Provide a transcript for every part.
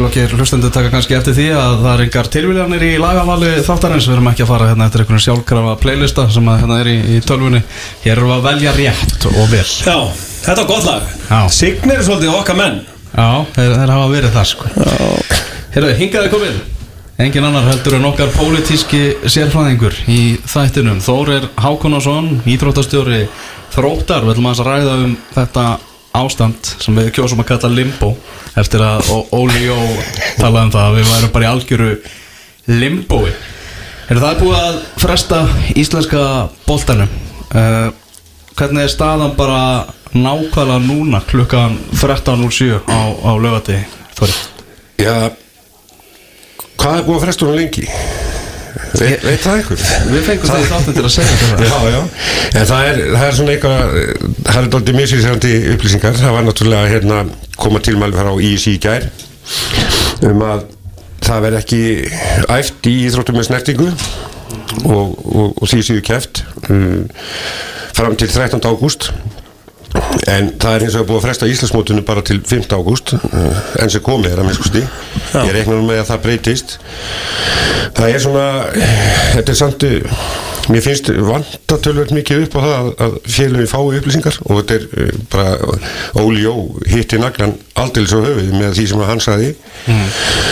Glokkir hlustendur taka kannski eftir því að það er engar tilvílanir í lagavali þáttarins. Við erum ekki að fara hérna eftir einhvern sjálfkrafa playlista sem að hérna er í, í tölvunni. Hér erum við að velja rétt og vel. Já, þetta var gott lag. Já. Signir er svolítið okkar menn. Já, þeir, þeir hafa verið það sko. Herðu, hingaði komin Engin annar heldur en okkar pólitíski sérfræðingur í þættinum. Þór er Hákonarsson, íþróttastjóri Þróttar, við ætlum aðeins að ræða um þetta ástand sem við kjósum að kalla limbo eftir að Óli Jó talaði um það að við værum bara í algjöru limboi Er það búið að fresta íslenska boltanum uh, Hvernig er staðan bara nákvæmlega núna klukkan 13.07 á, á lögati Þorri? Já, hvað er búið að fresta hún lengi? Veit, veit það einhver? Við fengum það í þáttum til að segja þetta Já, já, en það er, það er svona eitthvað, það er doldið misvísandi upplýsingar, það var náttúrulega hérna koma tilmæli frá ISI í gær um að það verði ekki æft í íþróttum með snertingu og, og, og því séu keft um, fram til 13. ágúst en það er hins vegar búið að fresta Íslandsmótunum bara til 5. ágúst uh, enn sem komið er að minnskusti ég reikna nú með að það breytist. Það er svona þetta er samt mér finnst vanta tölvöld mikið upp á það að, að félagin fái upplýsingar og þetta er uh, bara Óli Jó hitti naglan aldeilis á höfuð með því sem hann sagði.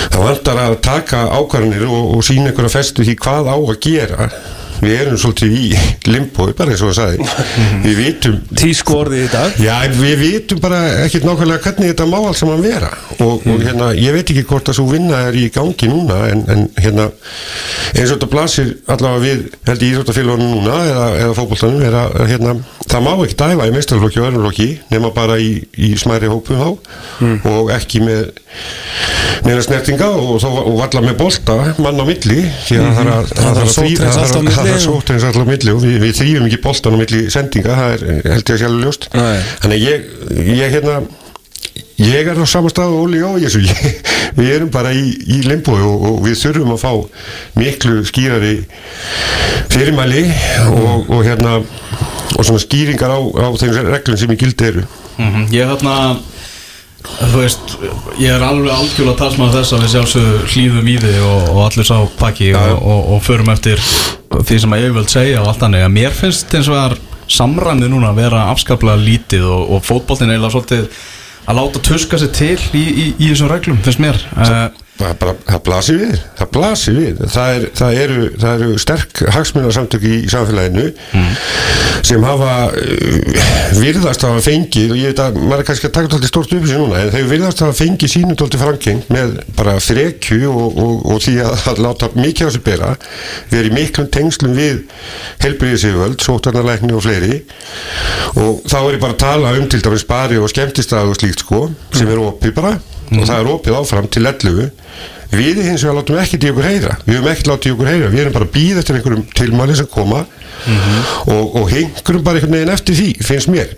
Það vantar að taka ákvarðanir og, og sína einhverja festu því hvað á að gera við erum svolítið í limbói bara eins og það sagði við vitum Tísku orðið í dag. Já, við vitum bara ekkert nákvæmlega hvernig þetta má alls saman vera. Og, og hérna, ég veit ekki hvort að svo vinna er í gangi núna en, en hérna, eins og þetta blasir allavega við, held ég íþróttafélagunum núna eða, eða fótboltanum er að að, hérna, það má ekki dæfa í meistarflokki og öðrumflokki nema bara í, í smæri hópum þá. Og ekki með neina snertinga og, og valla með bolta mann á milli því að það er að- þarf að þrý- sótthreinsa það þarf- það milli þarf og- sótthreinsa allt á milli og við, við þrýjum ekki boltan á milli sendinga, það er held ég að sjálfur ljóst. Þannig að ég, ég hérna ég er á sama stað og Óli og Jésu við erum bara í, í limbo og, og við þurfum að fá miklu skýrari fyrirmæli og, og hérna og svona skýringar á, á þeim reglum sem í gildi eru. Mhm, Ég er þarna Þú veist, ég er alveg algjörlega talsmaður þess að við sjálfsögðu hlýðum í þið og, og allir sá pakki og, og, og förum eftir því sem að ég vil segja og allt annað að mér finnst eins og það er samræmið núna að vera afskaplega lítið og, og fótboltin eiginlega svolítið að láta tuska sér til í, í, í þessum reglum, finnst mér. Uh, það, bara, það blasir við það blasir við. Það, er, það, eru, það eru sterk hagsmunarsamtök í, samfélaginu sem hafa uh, virðast hafa fengið og ég veit að maður er kannski að taka tólti stórt upp þessu núna en þau virðast hafa fengið sínum tólti frangeng með bara frekju og, og, og því að, að láta mikið á sig bera verið í miklum tengslum við helbriðisíðvöld, sótarnalækni og fleiri. Og þá er ég bara að tala um til dæmis bari og skemmtistað og slíkt sko sem er opið bara og það er opið áfram til 11 við hins vegar látum ekkert í okkur heyra. Við höfum ekkert látið í okkur heyra. Við erum bara að býða eftir einhverjum tilmæli sem koma og, og hengurum bara einhvern veginn eftir því finnst mér.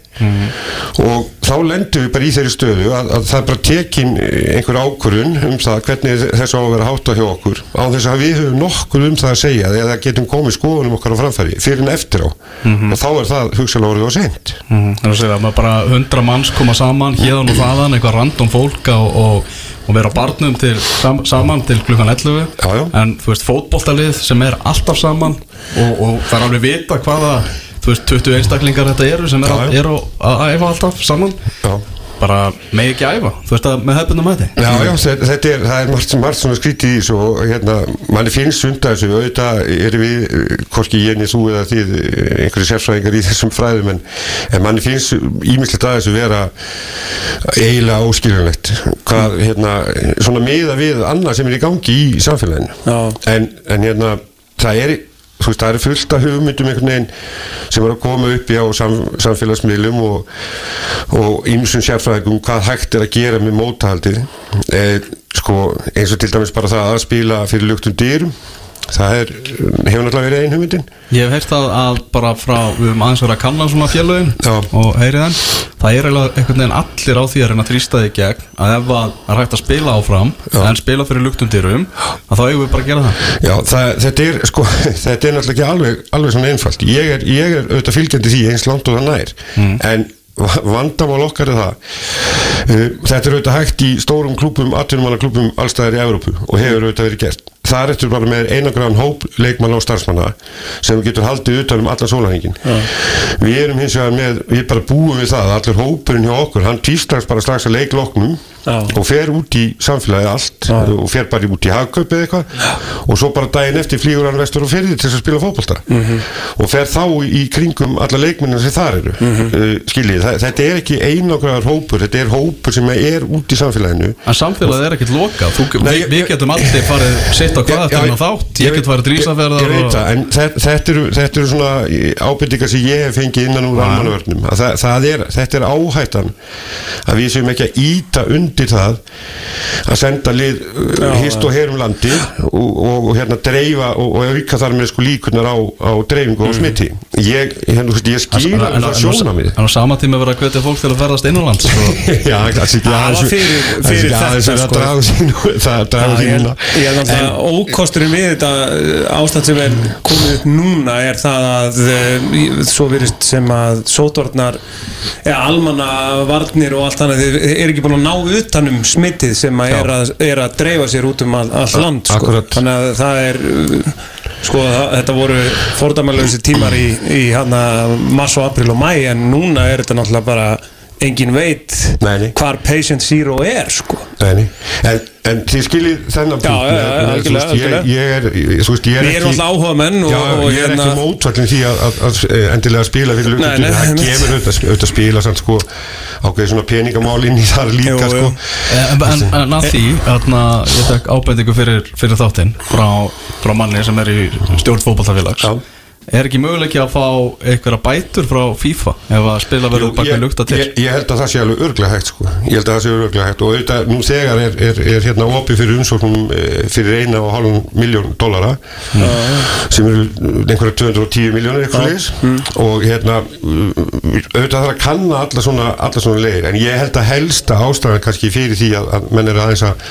Og þá lendum við bara í þeirri stöðu að, að það er bara tekin einhver ákvörun um það hvernig þessu á að vera hátta hjá okkur á þess að við höfum nokkur um það að segja eða getum komið skoðunum okkar á framfæri fyrir en eftir á. Og þá er það hugsalega orðið og sent mm, Það er að segja að bara hundra manns koma saman hérðan og þaðan, eitthvað random fólk og, og, og vera á barnum til, sam, saman til klukkan 11 Já, já. en þú veist fótboltalið sem er alltaf saman og, og það er alveg vita hvaða þú veist 20 einstaklingar þetta eru sem er, Já, að, eru æfa alltaf saman. Já bara með ekki æfa, þú veist að með hefðbundum mæti Já, já, þetta þetta er, það er margt, margt svona skrítið í þessu og hérna, manni finnst sunda þessu, auðvitað erum við, hvorki ég niður þú eða þið, einhverju sérfræðingar í þessum fræðum, en, en manni finnst ímislegt að þessu vera eiginlega óskiljanlegt, hvað, hérna, svona miða við annað sem er í gangi í samfélaginu, Já. en, en hérna, það er, veist, það er fullt af hugmyndum einhvern veginn sem er að koma upp á sam, samfélagsmiðlum og, ýmsum sérfræðingum hvað hægt er að gera með mótahaldið. E, sko, eins og til dæmis bara það að spila fyrir luktum dyrum það er, hefur náttúrulega verið ein hugmyndin Ég hef heyrt það að bara frá við höfum aðeins verið að kanna svona Já. og heyrið þeim það er einhvern veginn allir á því að reyna að þrýsta því gegn að ef að það hægt að spila áfram Já. en spila fyrir luktundyrum að þá eigum við bara að gera það. Já, það, þetta er sko, þetta er náttúrulega ekki alveg, alveg svona einfalt. Ég er, ég er auðvitað fylgjandi því eins langt og það nær. En va- vandamál okkar er það uh, þetta er auðvitað hægt í stórum klúbum, atvinnumannaklúbum allstæðir í Evrópu og hefur auðvitað verið gert það er eftir bara með einangræðan hóp leikmann og starfsmanna sem getur haldið utan um allan sólahengin við erum hins vegar með, við bara búum við það allir hópurinn hjá okkur, hann týstast bara strax að leikloknum. Og fer út í samfélagið allt og fer bara út í hagkaup eða eitthvað. Og svo bara daginn eftir flýgur hann vestur og ferði til þess að spila fótbolta. Og fer þá í kringum alla leikmennina sem þar eru. Uh, skiljið, það, þetta er ekki einangræðar hópur þetta er hópur sem er út í samfélaginu. En samfélagið er ekkert lokað. Þú, Nei, við, við getum aldrei farið sitt á hvað Já, þetta er já, nú þátt. Ég get farið drísaferðar þetta, þetta, eru, þetta eru svona ábyrtingar sem ég hef fengið innan úr almannavörnum. Það, það er, þetta er áhættan að við séum ekki að íta undir það að senda lið uh, hist og herum landi og, og, og hérna dreifa og, og auka þar með sko líkunar á, á dreifingu og smiti. Ég, hérna, ég skil En- en- það en- sjónamið En á sama tíma verið að hvetja fólk til að ferðast innanlands og- Já, fyrir- þetta, sko. það draga Já, náttúrulega ókosturinn við þetta uh, ástand sem er komið upp núna er það að uh, svo virðist sem að sótvarnar eða almanna varnir og allt annað er ekki búin að ná utanum smittið sem að er, að er að dreifa sér út um all, land sko. Þannig að það er uh, sko það, þetta voru fordæmalösi tímar í, í hana mars og april og mæ en núna er þetta náttúrulega bara engin veit Nei, nei. hvar patient zero er sko Nei, nei. En, en þið skiljið þennan Já, já, já, algjörlega, veist, ég, ég er, veist, ég er alltaf áhuga menn og, Já, og ég er hérna- ekki mótvallin því að, að, að, að endilega spila fyrir lukkutinu, það gefur auðvitað auðvitað spila samt sko ákveði svona peningamál inn í þar líka sko jú. En, en, en að því, þarna, ég tek ábendingu fyrir, fyrir þáttinn frá, frá manni sem er í stjórn fótballtafélags Já. Er ekki möguleiki að fá einhverja bætur frá FIFA ef að spila verður bak með lukta til? ég, ég held að það sé alveg örglega hægt sko. ég held að það sé örglega hægt. Og auðvitað nú þegar er, er, er hérna opið fyrir umsóknum eh, fyrir eina og hálfum miljón dollara sem eru einhverja 210 miljónir eitthvað leis og hérna uh, auðvitað þarf að kanna alla svona, alla svona leir en ég held að helsta ástæðan kannski fyrir því að, að menn eru aðeins að,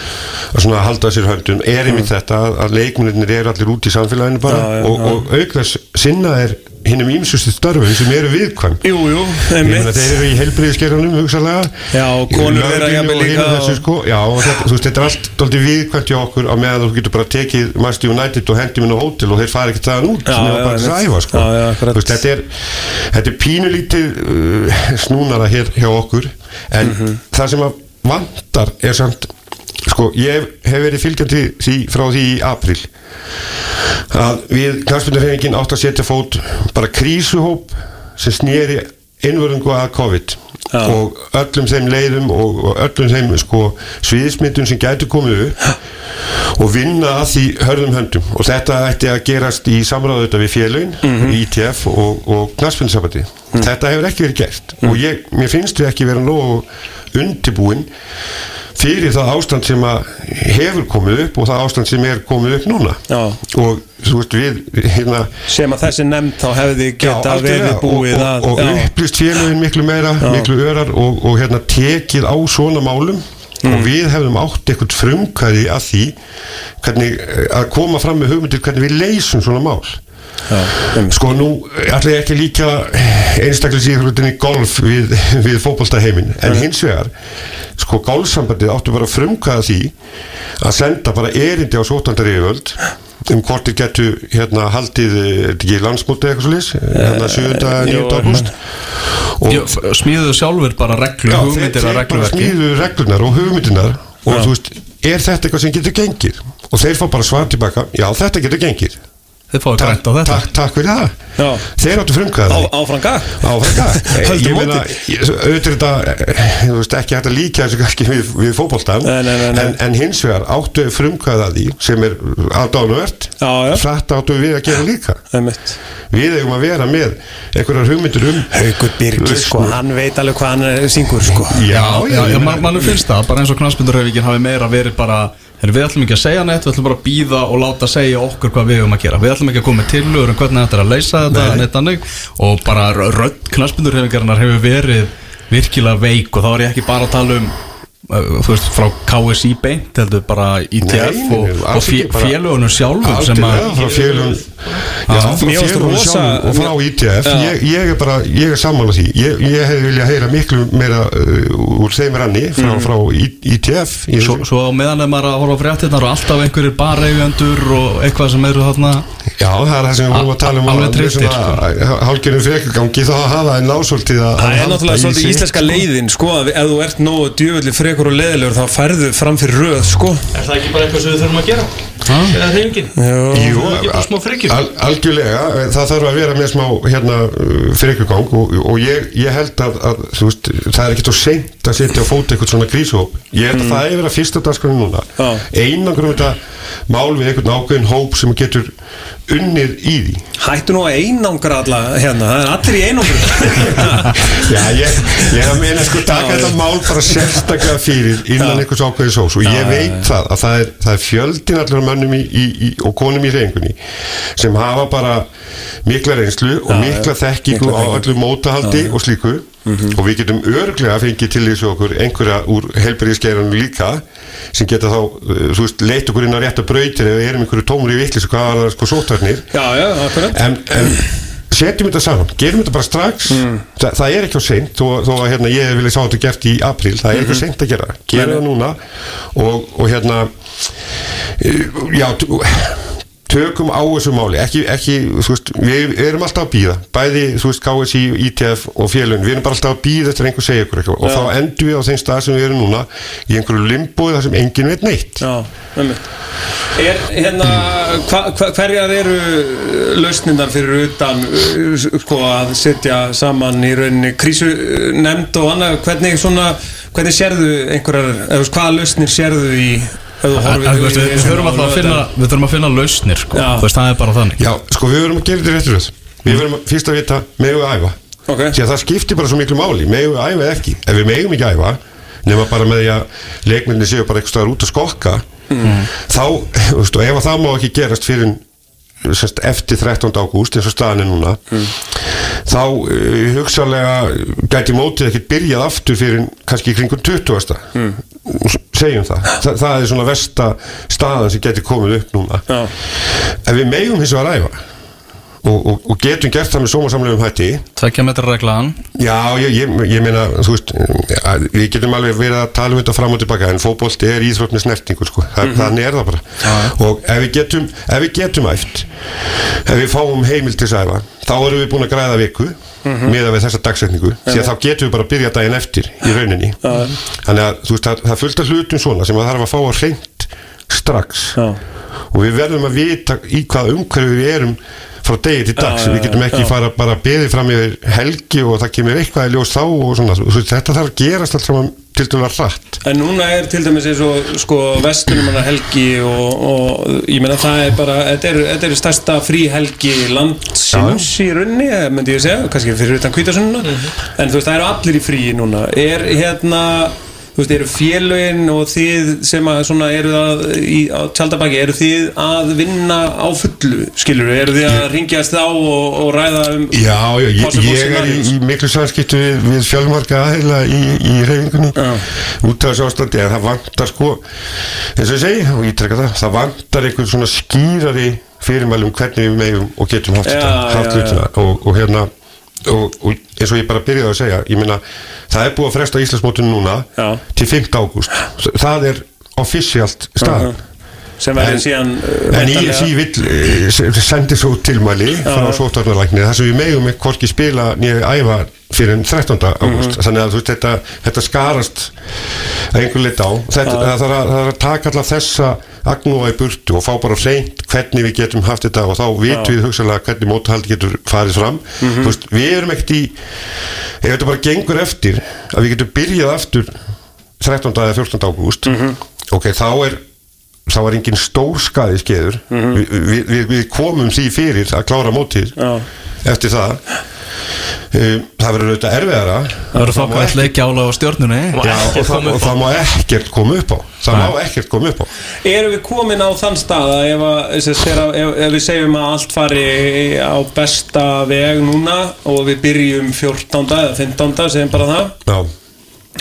að svona halda sér höndum er einmitt þetta að, að leikmennir eru allir út í samfélaginu bara. Já, já, og, og auk þess sinna er hinnum ímsustu störfum sem eru viðkvæm Jú, jú, Ég meina einmitt þeir eru í heilbriðiskerðanum hugsalega Já, konur jafnvel og hinu líka þessu, sko. Já, þetta, þú veist, þetta er allt dálítið viðkvæmt hjá okkur á meðan þú getur bara tekið Master United og hendi minn á hótel og þeir fara ekki þaðan út Já, nema já, bara til þess að einmitt. æfa sko. Já, já, veist, þetta, er, þetta er pínulítið uh, snúnara hér hjá okkur en Mhm. það sem að vantar er samt sko, ég hef, verið fylgjandi því frá því í april að við knarspindarhefingin átt að setja fót bara krísuhóp sem snýri innvörðungu að COVID. Já. og öllum þeim leiðum og, og öllum þeim sko, sviðismyndum sem gætu komið upp og vinna að því hörðum höndum. Og þetta ætti að gerast í samráðu þetta við félögin, Mhm. ITF og, og knarspindarsabati þetta hefur ekki verið gert. Mhm. og ég, mér finnst við ekki vera nógu undibúin fyrir það ástand sem hefur komið upp og það ástand sem er komið upp núna Já. og þú veist við hérna sem að þessi nefnd þá hefði geta algjörlega. verið búið og, og, og já. upplýst félögin miklu meira miklu örar og, og hérna tekið á svona málum Mm. og við hefðum átt eitthvað frumkvæði að því hvernig, að koma fram með hugmyndir hvernig við leysum svona mál Já. Sko nú ætla ég ekki líka einstaklisíðhrutinni golf við, við fótboltaheimin en hins vegar sko golfsambandið áttu bara að frumkvæða því að senda bara erindi á sótandar yfirvöld um hvort þið getu hérna haldið eh, er þetta ekki landsmóti eitthvað svo lis hérna 7. jú, 9. ágúst og Smíðuðu sjálfur bara reglu, Já, hugmyndir að þeir bara regluverki smíðu reglunar og hugmyndinar og þú veist, er þetta eitthvað sem getur gengið? Og þeir fá bara svar tilbaka já, þetta getur gengið Þið fáið grænt á þetta takk, takk fyrir það Já. þeir áttu frumkvæða Á, það Höldum ég meina, ég- auðvitað er þetta eh, þú veist, ekki hægt að líka þessu kannski við, við fótboltan Nei, nei, nei, nei. En, en hins vegar áttu frumkvæða því sem er aðdánuvert Já, já. þetta áttu við að gera líka Einmitt. við eigum að vera með einhverjar hugmyndir um Haukur Birgir sko, lausnir. hann veit alveg hvað hann er syngur sko já, Já, já, man, mann finnst það, bara eins og knastbundurhefingin hafi meira verið bara Heru, við ætlum ekki að segja neitt, við ætlum bara að býða og láta segja okkur hvað við höfum að gera. Við ætlum ekki að koma með tillögur um hvernig þetta er að leysa þetta neitt annað og bara rödd knastbundurhefingarinnar hefur verið virkilega veik og þá er ég ekki bara að tala um uh, þú veist, frá KSI beint heldur bara ITF Nei, nei, og, og félugunum sjálfum sem að Já, frá rosa- og frá ITF ég, ég er bara, ég er sammála því. Ég, ég hefði viljað heyra miklu meira uh, úr þeim ranni frá, frá I- ITF í svo, svo á meðan er maður að horfa fréttinnar og alltaf einhverjir bareigendur og eitthvað sem eru þarna. Já, það er það sem við vorum að tala um Alveg trylltir, sko. hálgjörnum frekurgangi þá hafa það násvöldið að Það er náttúrulega svolítið íslenska leiðin sko að ef þú ert nógu djöfulli frekur og leiðilegur þá færðu fram fyrir röð sko. Er það ekki bara eitthvað sem við þurfum að gera? Það er smá frekjur. Al, algjörlega, það þarf að vera með smá hérna frekurgang og, og ég, ég held að, að veist, það er ekkert svo seint að setja á fót eitthvað svona gríshóp ég held að það er verið að fyrsta dagskranu núna. Einangur um þetta mál við einhvern ákveðin hóp sem getur unnið í því. Hættu nú að einangra alla hérna, það er allir í einangra Já, ég, ég er meina sko taka Já, þetta já. mál bara sérstaklega fyrir innan Já. einhvers ákveði sós og ég veit það að það er, það er fjöldin allir mönnum í, í, í, og konum í reyningunni sem hafa bara mikla reynslu og Já, mikla já. þekkingu á öllu mótahaldi og slíku. Og við getum örglega fengið til þessu okkur einhverja úr helbriðiskeirunum líka sem geta þá, uh, þú veist, leitt okkur inn á rétta brautir ef við erum einhverju tómur í vittlis og hvað var það sko sótarnir Já, já, en, en setjum þetta saman, gerum þetta bara strax. Þa, það er ekki á seint þó, þó að hérna, ég vilja sá þetta gert í april það er ekki á seint að gera, gera það núna og, og hérna eh, já t- tökum á þessu máli. Ekki, ekki, þú veist, við erum alltaf að býða bæði, þú veist, KSI, ITF og félun, við erum bara alltaf að býða eftir einhver segja ykkur eitthvað. Og þá endum við á þeim stað sem við erum núna í einhverju limbói þar sem enginn veit neitt. Já, einmitt. Er hérna, hva, hva, hverjar eru lausnindar fyrir utan sko að setja saman í rauninni krísu nefnd og annað, hvernig svona, hvernig sérðu einhverjar, eða hvaða lausnir sérðu í, við, við, þurfum alltaf að finna, við þurfum að finna lausnir sko. Já. Þú veist, það er bara þannig Já, sko við verum að gera þetta réttur Við verum að, fyrst að vita, megum við æfa Ok. Því að það skiptir bara svo miklu máli Megum við æfa eða ekki Ef við megum ekki æfa nema bara með því að leikmyndir séu bara eitthvað út að skokka þá, þú veist, og ef að það má ekki gerast fyrir sest, eftir 13. ágúst eins og staðan er núna þá uh, hugsalega gæti mótið ekkert byrjað aftur fyrir kannski kringum 20. Mm. segjum það. Þa, það er svona versta staðan sem gæti komið upp núna Já. ef við megum hins vegar æfa og, og, og getum gert það með sómasamlegum hætti. Tvekja metra reglaðan Já, ég, ég, ég meina, þú veist að við getum alveg verið að tala um þetta fram og tilbaka en fótbolti er íþrótt með snertingu sko. Þa, þannig er það bara. Og ef við getum, ef við getum æft ef við fáum heimil til þess að æfa þá erum við búin að græða viku miða við þessa dagsetningu því að þá getum við bara að byrja daginn eftir í rauninni. Þannig að þú veist, það, það er fullt af hlutum svona sem að þarf að fá að hreint strax. Já. og við verðum að vita í hvað umhverfi við erum frá degi til dags, við getum ekki fara bara að beði fram yfir helgi og það kemur eitthvað í ljós þá og svona, þetta þarf að gerast allt saman til dæmis hratt. En núna er til dæmis eins og sko vestunum helgi og, og ég meina það er bara, þetta er, þetta er stærsta frí helgi landsins í runni, myndi ég segja, kannski fyrir utan kvítasunna, en þú veist það eru allir í fríi núna, er hérna þú veist, eru félögin og þið sem að svona eru það í, á tjaldabaki, eru þið að vinna á fullu, skilur eru þið að ringjast á og, og ræða um Já, já, ég, ég er í, í miklu samskiptu við, við fjölmarka aðeila í, í reyfingunni Já. út af þessu ástandi en það vantar sko eins og ég segi og ég treka það það vantar einhvern svona skýrari fyrirmælum hvernig við megum og getum haft þetta haft hlutina og, og hérna og, og eins og ég bara byrjaði að segja ég meina það er búið að fresta Íslandsmótinu núna Já. til 5. ágúst það er offisíalt staðan sem verður síðan uh, En væntanlega- ISI vill eh, s- sendi svo tilmæli frá sótarnarlækni þar sem við megum ekki hvorki spila nýja æfa fyrir en 13. ágúst þannig að veist, þetta, þetta skarast einhver lit á þetta, það, þarf að, það er að taka alltaf þessa agnúa í burtu og fá bara hreint hvernig við getum haft þetta og þá vitum við hugsalega hvernig mótahaldi getur farið fram þú veist, við erum ekkert í ef þetta bara gengur eftir að við getum byrjað aftur 13. eða 14. ágúst ok, þá er þá var engin stór skaði skeður. Vi, við, við, við komum því fyrir að klára mótið Já. eftir það. Um, það verður auðvitað erfiðara. Það verður þokkað ekki- leikja ála á stjórnunni Já, og, það, og það má ekkert koma upp á. Það má ekkert koma upp á. Erum við komin á þann stað að ef, að, ef, ef, ef við segjum að allt fari á besta veg núna og við byrjum 14. eða 15. segjum bara það. Já,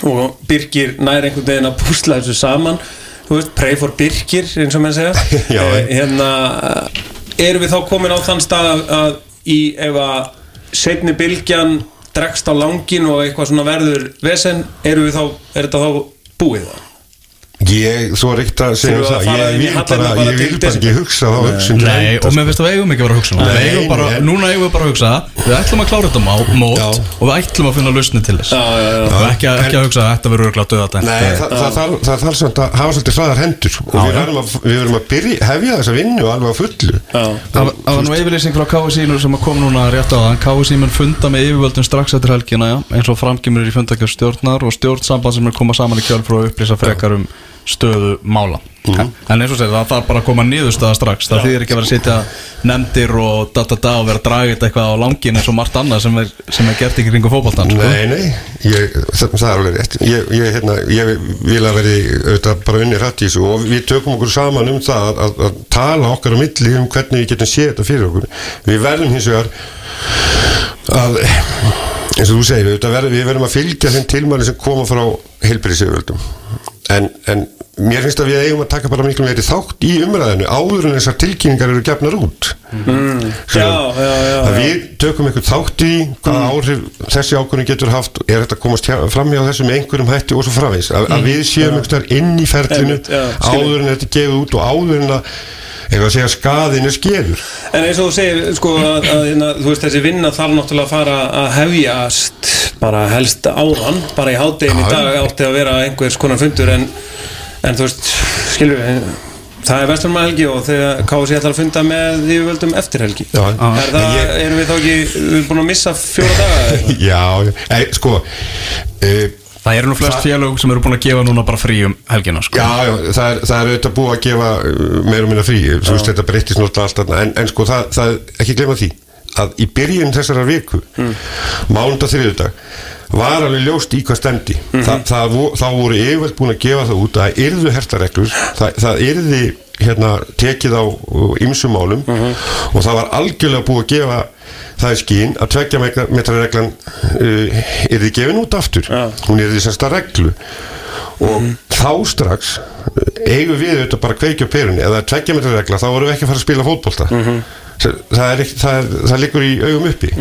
og Birgir nær einhvern veginn að púsla þessu saman þú veist, pray for Birgir eins og menn segja Já. Eh, hérna erum við þá komin á þann stað að, að í ef að setni bylgjan dregst á langin og eitthvað svona verður vesen, erum við þá er þetta þá búið það? Ég, svo er ekkert að segja við það Ég vil bara, bara ég vil bara ekki hugsa þá hugsun Nei, og sko. mér finnst að við eigum ekki að vera að hugsa. Nei, Við eigum bara. Núna eigum við bara að hugsa Við ætlum að klára þetta má- mót Já. Og við ætlum að finna lausni til þess Já, já, já. Og ekki, að- ekki að hugsa að þetta verður örgla döðatænt Nei, það, það, þarf- það þarf samt að hafa svolítið hraðar hendur og við verðum að, við verðum að byrja, hefja þessa vinnu alveg á fullu Já. Það var- það nú yfirlýsing frá KSI nú sem kom núna rétt á það KSI mun funda með yfirvöldum strax eftir helgina eins og framkymur í fundakjöf stjórnar og stjórnsamband sem er koma saman í kjálfrú stöðu mála. Mhm. en eins og segir það þarf bara að koma niðurstaða strax. Það þýðir ekki að vera að setja nefndir og da da da og vera að draga eitthvað á langin eins og margt annað sem er, sem er gert í kringu fótboltan sko. Nei, nei, ég, það, er alveg rétt. Ég, ég, hérna, ég vil að veri auðvitað bara unni rætt í þessu og við tökum okkur saman um það að, að, að tala okkar á milli um hvernig við getum séð þetta fyrir okkur. Við verðum hins vegar að eins og þú segir, við verðum að fylgja þeim tilmæli sem koma frá heilbyrðisöföldum en, en mér finnst að við eigum að taka bara miklu meiri þátt í umræðinu áður en þessar tilkynningar eru gefnar út. Mm. Já, já, já, að við tökum einhvern þátt í hvaða áhrif þessi ákvörðin getur haft er þetta að komast fram hjá þessu með einhverjum hætti og svo framvegis. Að, að við séum inn í ferlinu áður en þetta gefið út og áður en að eitthvað að segja skaðin er skeður. En eins og þú segir, sko, að, að, að, þú veist, þessi vinna þarf náttúrulega að fara að hefjast bara helst áðan, bara í hádegin í dag átti að vera einhvers konar fundur en, en þú veist, skilur við, það er vesturmahelgi og þegar KSI ætlar að funda með yfirvöldum eftir helgi. Já. Er það, Ég- erum við þá ekki, við erum búin að missa fjóra daga? já, ei, sko uh, það eru nú flest félög sem eru búin að gefa núna bara frí um helgina sko. Já, já, það er, það er auðvitað búið að gefa uh, meira og minna frí, þú veist þetta breyttist náttúrulega allt þarna, en, en sko það, það ekki glemma því að í byrjun þessara viku mm. mánunda þriðudag var alveg ljóst í hvað stemdi Þa, það, vo- þá voru yfirveld búin að gefa það út að það yrðu hertareglur það, það yrði hérna tekið á ymsum málum. Og það var algjörlega búið að gefa það er skín að tveggja metra reglan uh, yrði gefin út aftur. Já. hún yrði sérsta reglu. Og þá strax eh, eigum við auðvitað bara kveikja á perunni. Eða tveggja metra regla þá vorum við ekki að fara að spila fótbolta það, er það, er, það liggur í augum uppi.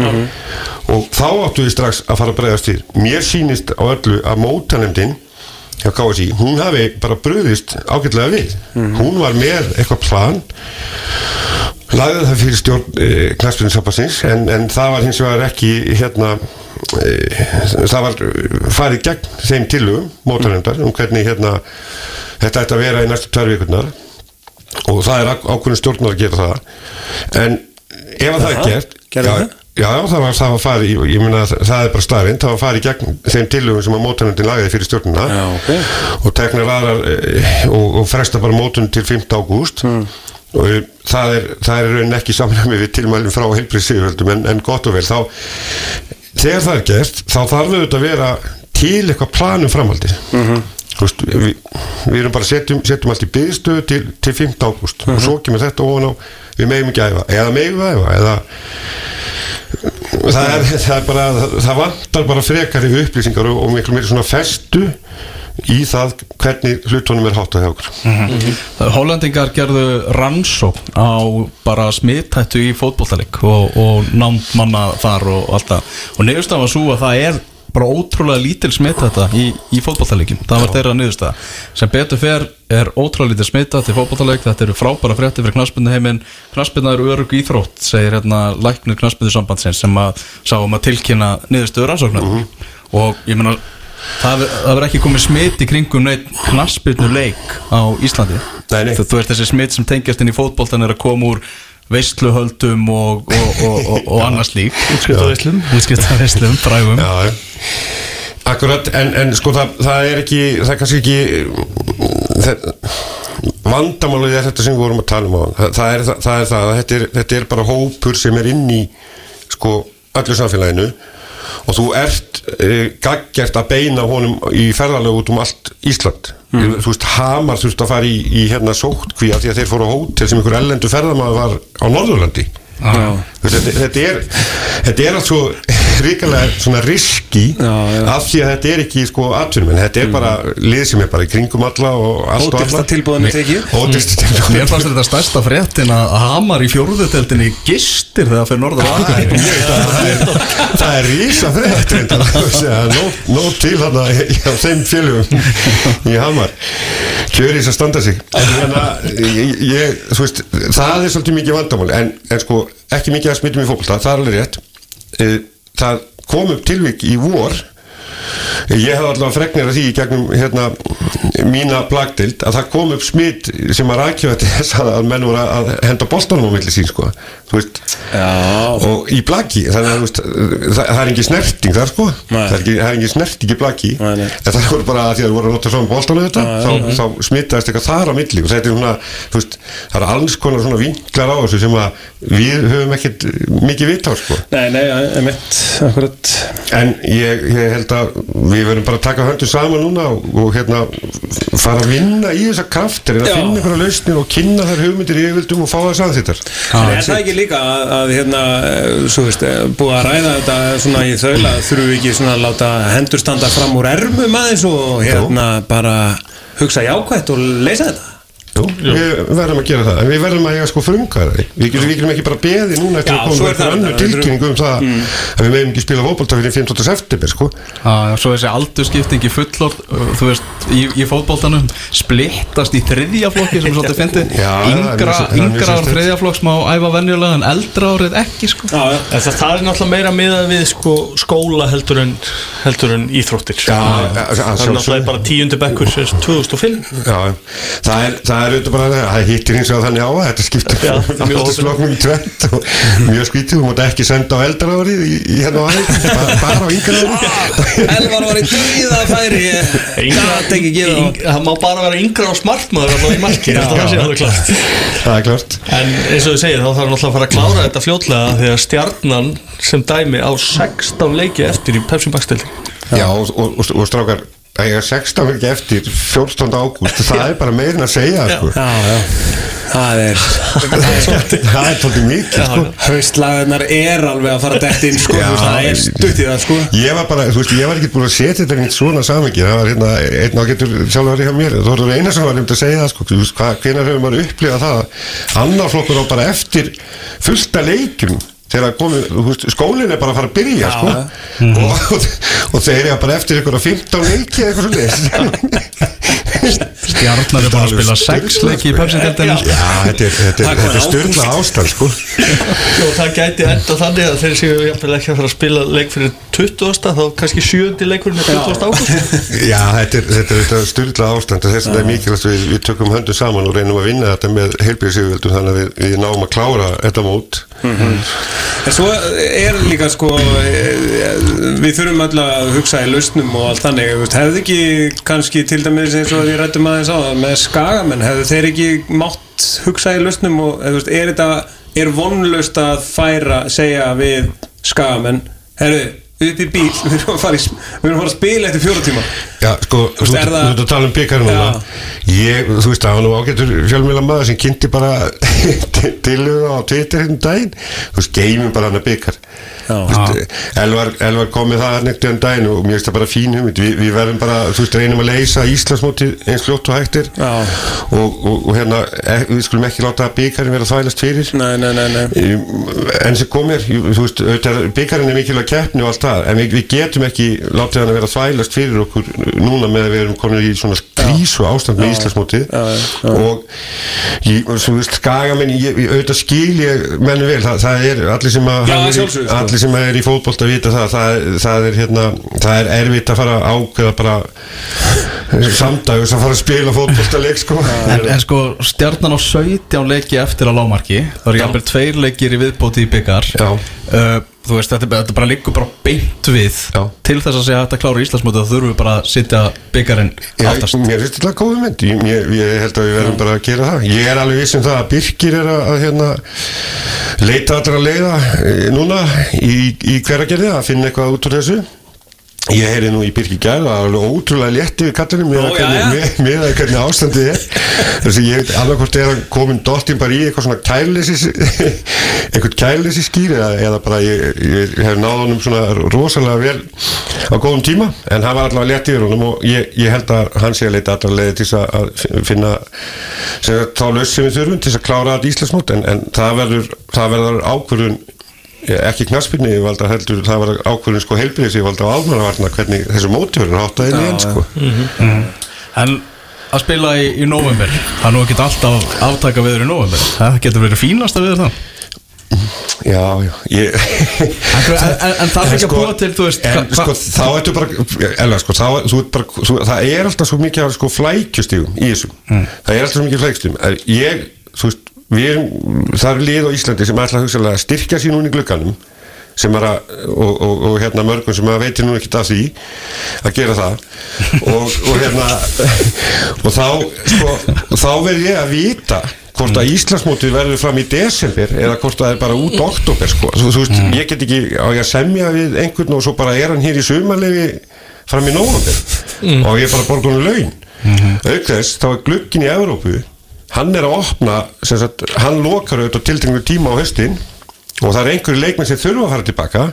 Og þá áttu við strax að fara að bregðast til mér sýnist á öllu að mótanemdin hjá KSI, hún hafi bara bröðist ágætlega við. Hún var með eitthvað plan lagði það fyrir stjórn e, knaspunnsapasins en, en það var hins vegar ekki hérna e, það var farið gegn þeim tillögum mótarnefndar um hvernig hérna þetta ætti að vera í næstu tvær vikurnar og það er ákveðin stjórnar að gera það. En ef að það er gert gerðu já, já, það var, það var farið í- ég meina það er bara starfinn, það var farið gegn þeim tillögum sem að mótarnefndin lagaði fyrir stjórnina. Já, ok. og teknar aðrar e, og, og fresta bara mótun til 5. ágúst. Og e, það er, það er í rauninni ekki samræmi við tilmælum frá heilbrið en, en gott og vel þá, þegar það er gert þá þarf auðvitað að vera til eitthvað planum framaldi Veist, við, við erum bara setjum, setjum allt í byggðstöðu til, til 5. ágúst. Og svo kemur þetta ofan á við megum ekki æfa. Eða megum við æfa eða það er, það er bara það vantar bara frekari upplýsingar og, og miklu meiri svona festu í það hvernig hlutunum er hátt að hjá okkur. Hollendingar gerðu rannsókn á bara smittættu í fótbolltaleik og, og námt manna þar og allt það. Og niðurstaðan var svo að það er bara ótrúlega lítil smittætta í, í fótbolltaleikin það var þeirra niðurstaða. Sem betur fer er ótrúlega lítil smittætt í fótbolltaleik þetta eru frábæra frétti fyrir knaspindu heiminn knaspinda eru örug íþrótt segir hérna læknir knaspindu sambandsins sem að sáum að tilkynna niðurstöður rannsóknar. Og ég meina Það verður ekki komið smitt í kringum neitt knaspirnu leik á Íslandi. Nei, nei. Þú, þú veist þessi smitt sem tengjast inn í fótboltan er að koma úr veistluhöldum og, og, og, og, og annars lík Útskriftarveislum. Útskriftarveislum, frægum. Akkurat, en, en sko það, það er ekki, það er kannski ekki vandamálið er þetta sem við vorum að tala um á það, það, er, það, er það að þetta er, þetta er bara hópur sem er inn í sko öllu samfélaginu og þú ert e, gaggjert að beina honum í ferðalög út um allt Ísland. Þú veist, Hamar þurft að fara í, í hérna sóttkví af því að þeir fóru á hótel sem einhver ellendu ferðamaður var á Norðurlandi. Veist, þetta, þetta er þetta er allt svo ríkalega svona riski Já, já. af því að þetta er ekki sko atvinnum en þetta er bara lið sem er bara í kringum alla og allt og Ódýrsta alla. tilboðinu tekið. Ódýrsta tilboðinu. Mér fannst þetta stærsta fréttin að Hamar í fjórðuteldinni gistir þegar fyrir norður Það er- það er- það er rísa frétt reyndar, það er nóg- nóg til hann á þeim félugum í Hamar. Kjöri þess að standa sig. Hérna, það er svolítið mikið vandamál. En, en sko, ekki mikið að smittum í fólkvölda það er alveg rétt. Eh, það kom upp tilvik í vor ég hef allavega fregnir af því gegnum hérna, mína plagdild að það kom upp smitt sem að rækja þess að að menn voru að henda boltanum á milli sín sko og í blaki þannig að veist, það, það er engin snerting þar sko. Það er, ekki, það er snerting í nei. en það voru bara að því að þú voru að nota saman bóltan þetta þá, þá smittaðist eitthvað þar á milli. Og þetta er svona, þú veist, það er alls konar svona vinklar á þessu sem að við höfum ekkert mikið vita á sko. Nei, nei, emitt Akkurat. En ég, ég held að við verðum bara að taka höndum saman núna og, og hérna fara að vinna í þessa kraftir en að Já. finna einhverja lausnir og kynna þær hugmyndir yfirvildum og fá það samþýttar. En er það ekki líka að, að hérna, eh, svo veist, eh, búið að ræða þetta svona í þaula, þurfum við ekki svona að láta hendur standa fram úr ermum aðeins og hérna bara hugsa jákvætt og leysa þetta? Jú, við verðum að gera það, en við verðum að eiga sko frumkvæði. Við, getum- við getum ekki bara beði núna eftir Já, að koma það- annu það- tilkynning um það að við meðum ekki spila fótbolta fyrir 15. september sko. Já, svo þessi aldurskipting í fullor þú veist, í, í fótboltanum splittast í þriðja flokki sem er svolítið er yngra, mjög- það er mjög yngra ár sérstakt. þriðja flokks má æfa venjulega en eldra árið ekki sko Já, já. Það, það er náttúrulega meira miðað við sko, skóla heldur en, heldur en íþróttir Já, að- að Það er náttúrulega bara tíundi bekkur sem 2005 Já, það er, það er auðvitað bara það, það hittir hins vegar þannig á að þetta skiptir aldursflokknum í tvent og mjög skvítið, þú mátt ekki senda á eldra árið í, í hérna á aðeins, bara, bara á yngra árið Elvar var í dríða færi Gat ekki gefa Yng- Það má bara vera yngra á smartmaður alltaf í marki Já. Það sé alveg klart Það er klart En eins og þú segir þá þarf náttúrulega að fara að klára þetta fljótlega því að stjarnan sem dæmi á 16 leiki eftir í Pepsi Max deildinni. Já, og, og, og, og strákar að ég er 16 ekki eftir 14. ágúst. Það er bara meirin að segja sko. Já, já. Það er það er tóttið mikið sko. Haustlagarnar er alveg að fara dætt inn sko. Já. Það er stutt í það sko. Ég var bara, þú veist, ég var ekki búin að setja þetta í svona samengi, það var hérna einn ágættur sjálfur hjá mér, þú voru eina sem var nefnd að segja það, sko, þú veist, hvað, hvenær hefur maður upplifað það? Að annar flokkur á bara eftir fullta leikjum þegar komið, skólinn er bara að fara að byrja, sko, og, og, og þeir eru bara eftir á 15 leiki eða eitthvað svo Stjarnar er bara að spila sex leiki í Pepsi-deltinu Já, þetta er, er, er styrla ástand, sko. Og það gæti enda þannig að þeir séu ekki að fara að spila leik fyrir 20. þá kannski 7. leikurinn er 20. ágúst. Já, þetta er, þetta er, þetta er styrla ástand. Þess að það er mikilvægt við, við tökum höndum saman og reynum að vinna þetta með heilbjörnsíðvöldum þannig að við, við náum að klára þetta mót En svo er líka sko eh, Við þurfum öll að hugsa í lausnum og allt þannig. Hefðu ekki kannski til dæmis eins og við rættum aðeins á það með skagamenn Hefðu þeir ekki mátt hugsa í lausnum og veist, er þetta er vonlaust að færa segja við skagamenn Herðu, upp í bíl við erum að fara, í, við erum að, fara að spila eftir fjóra tíma Já, sko, þú veist, að tala um byggarinn núna. Ég, þú veist, það var nú ágættur fjölmjöla maður sem kynnti bara tilhuga á Twitter hérna um daginn Þú veist, geymum bara hann að byggar. Elvar, Elvar kom með það neitt um daginn og mér finnst það bara fín hugmynd. Vi, Við verðum bara, þú veist, reynum að leysa Íslandsmóti eins fljótt og hægtir Já. og, og, og hérna, e, við skulum ekki láta byggarinn vera þvælast fyrir. Nei, nei, nei, nei. En sem kom mér, þú veist, byggarinn er mikilvæg keppni og allt það en við, við getum ekki látið hann að vera þvælast fyrir okkur núna með að við erum komin í svona krísu ástand með já. og ég, þú veist, skagamenn ég, ég auðvitað skil ég menn vel. Það, það er allir sem að Já, allir sem er í fótbolt að vita það það, það er hérna, það er erfitt að fara að ákveða bara samdags að fara að spila fótboltaleik sko. En, en sko stjarnan á 17 leiki eftir að lámarki Það eru jafnvel tveir leikir í viðbóti í byggar Já. uh, Þú veist, þetta, þetta bara liggur bara beint við. Já. Til þess að segja að þetta klára Íslandsmóti þá þurfum við bara að sitja byggarinn Já, aftast. mér finnst þetta góð mynd. Ég, ég, ég held að við verðum bara að gera það. Ég er alveg viss um það að Birkir er að, að hérna, leita allra leiða e, núna í, í hveragerði að finna eitthvað út úr þessu Ég heyri nú í Birki Gær það er alveg ótrúlega létti við kallinum með að hvernig ástandið er. Þess að ég veit alveg hvort er hann komin dottinn bara í eitthvað svona kærleysis eitthvað kærleysis skýr eða, eða bara ég, ég hef náð honum svona rosalega vel á góðum tíma en hann var allavega létt yfir honum og ég, ég held að hann sé að leita allar leiði til að- að fi- finna sem sagt, þá laus sem við þurfum til að klára þetta Íslandsmót en, en það verður, verður ákvörðun ekki knaspinni ég valda heldur það var ákvörðun sko heilbriðis ég valda á almannavarna hvernig þessu móti verður háttað inn í enn sko. En að spila í, í november Það er nú ekki alltaf aftaka viður í november Það getur verið fínasta viður það já, já ég, En, en, en, það er ekki að búa til, þú veist en hva- sko þá ertu bara elva sko, þá, bara, þú, það er alltaf svo mikið sko flækjustígum í þessum það er alltaf svo mikið flækjustígum ég, þú veist, erum það eru lið á Íslandi sem ætla að að styrkja sín hún í glugganum sem er að, og, og, og hérna mörgum sem að veitir nú ekkert af því að gera það. Og, og hérna og þá sko, þá verð ég að vita hvort að Íslandsmótið verður fram í desember eða hvort það er bara út oktober sko. þú, þú veist, ég get ekki á ég að semja við einhvern og svo bara er hann hér í sumarlefi fram í nóvember? Og ég er bara borgunum laun. Auk þess, þá er glugginn í Evrópu hann er að opna sagt, hann lokar auðvitað á tiltengu tíma á höstin og það er einhverju leikmenn sem þurfa að fara tilbaka.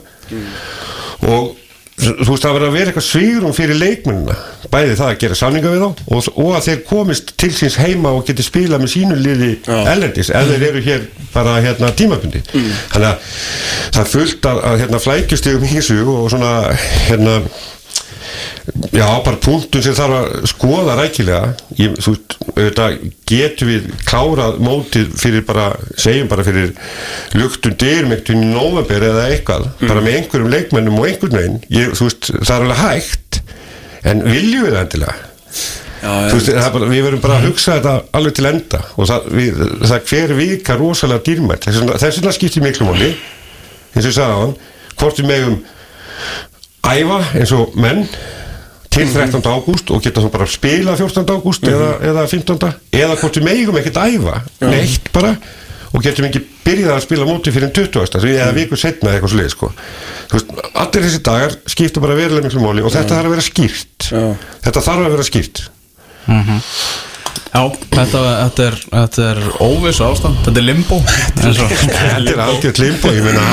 Og þú veist það verður að vera eitthvað svírum fyrir leikmennina bæði það að gera samninga við þá og, og að þeir komist til síns heima og geti spila með sínu liði ellendis ef þeir eru hér bara hérna tímabundi þannig að það fullt að, hérna flækjustegum í þessu og svona hérna Já, bara punktun sem þarf að skoða rækilega. Ég, þú auðvitað getum við klárað mótið fyrir bara, segjum bara fyrir luktun ekkert í november eða eitthvað, bara með einhverjum leikmennum og einhvern veginn, ég, þú veist, það er alveg hægt en viljum við það endilega? Já, Þú veist, bara, við verðum bara að hugsa þetta alveg til enda og það, við, það hver vika rosalega dýrmætt. Þess vegna- skiptir miklu máli eins og ég sagði á hann hvort við megum æfa eins og menn til 13. ágúst og geta svo bara spila 14. ágúst eða, eða 15. eða hvort við megum ekkert æfa neitt bara og getum ekki byrjað að spila móti fyrir 20. því eða vikur setna eða eitthvað svo leið sko. Allir þessi dagar skipta bara verulega miklu máli og þetta þarf að vera skýrt þetta þarf að vera skýrt Já, þetta, þetta er, þetta er óvissu ástand. Þetta er limbo. Þetta er algjört limbo, ég meina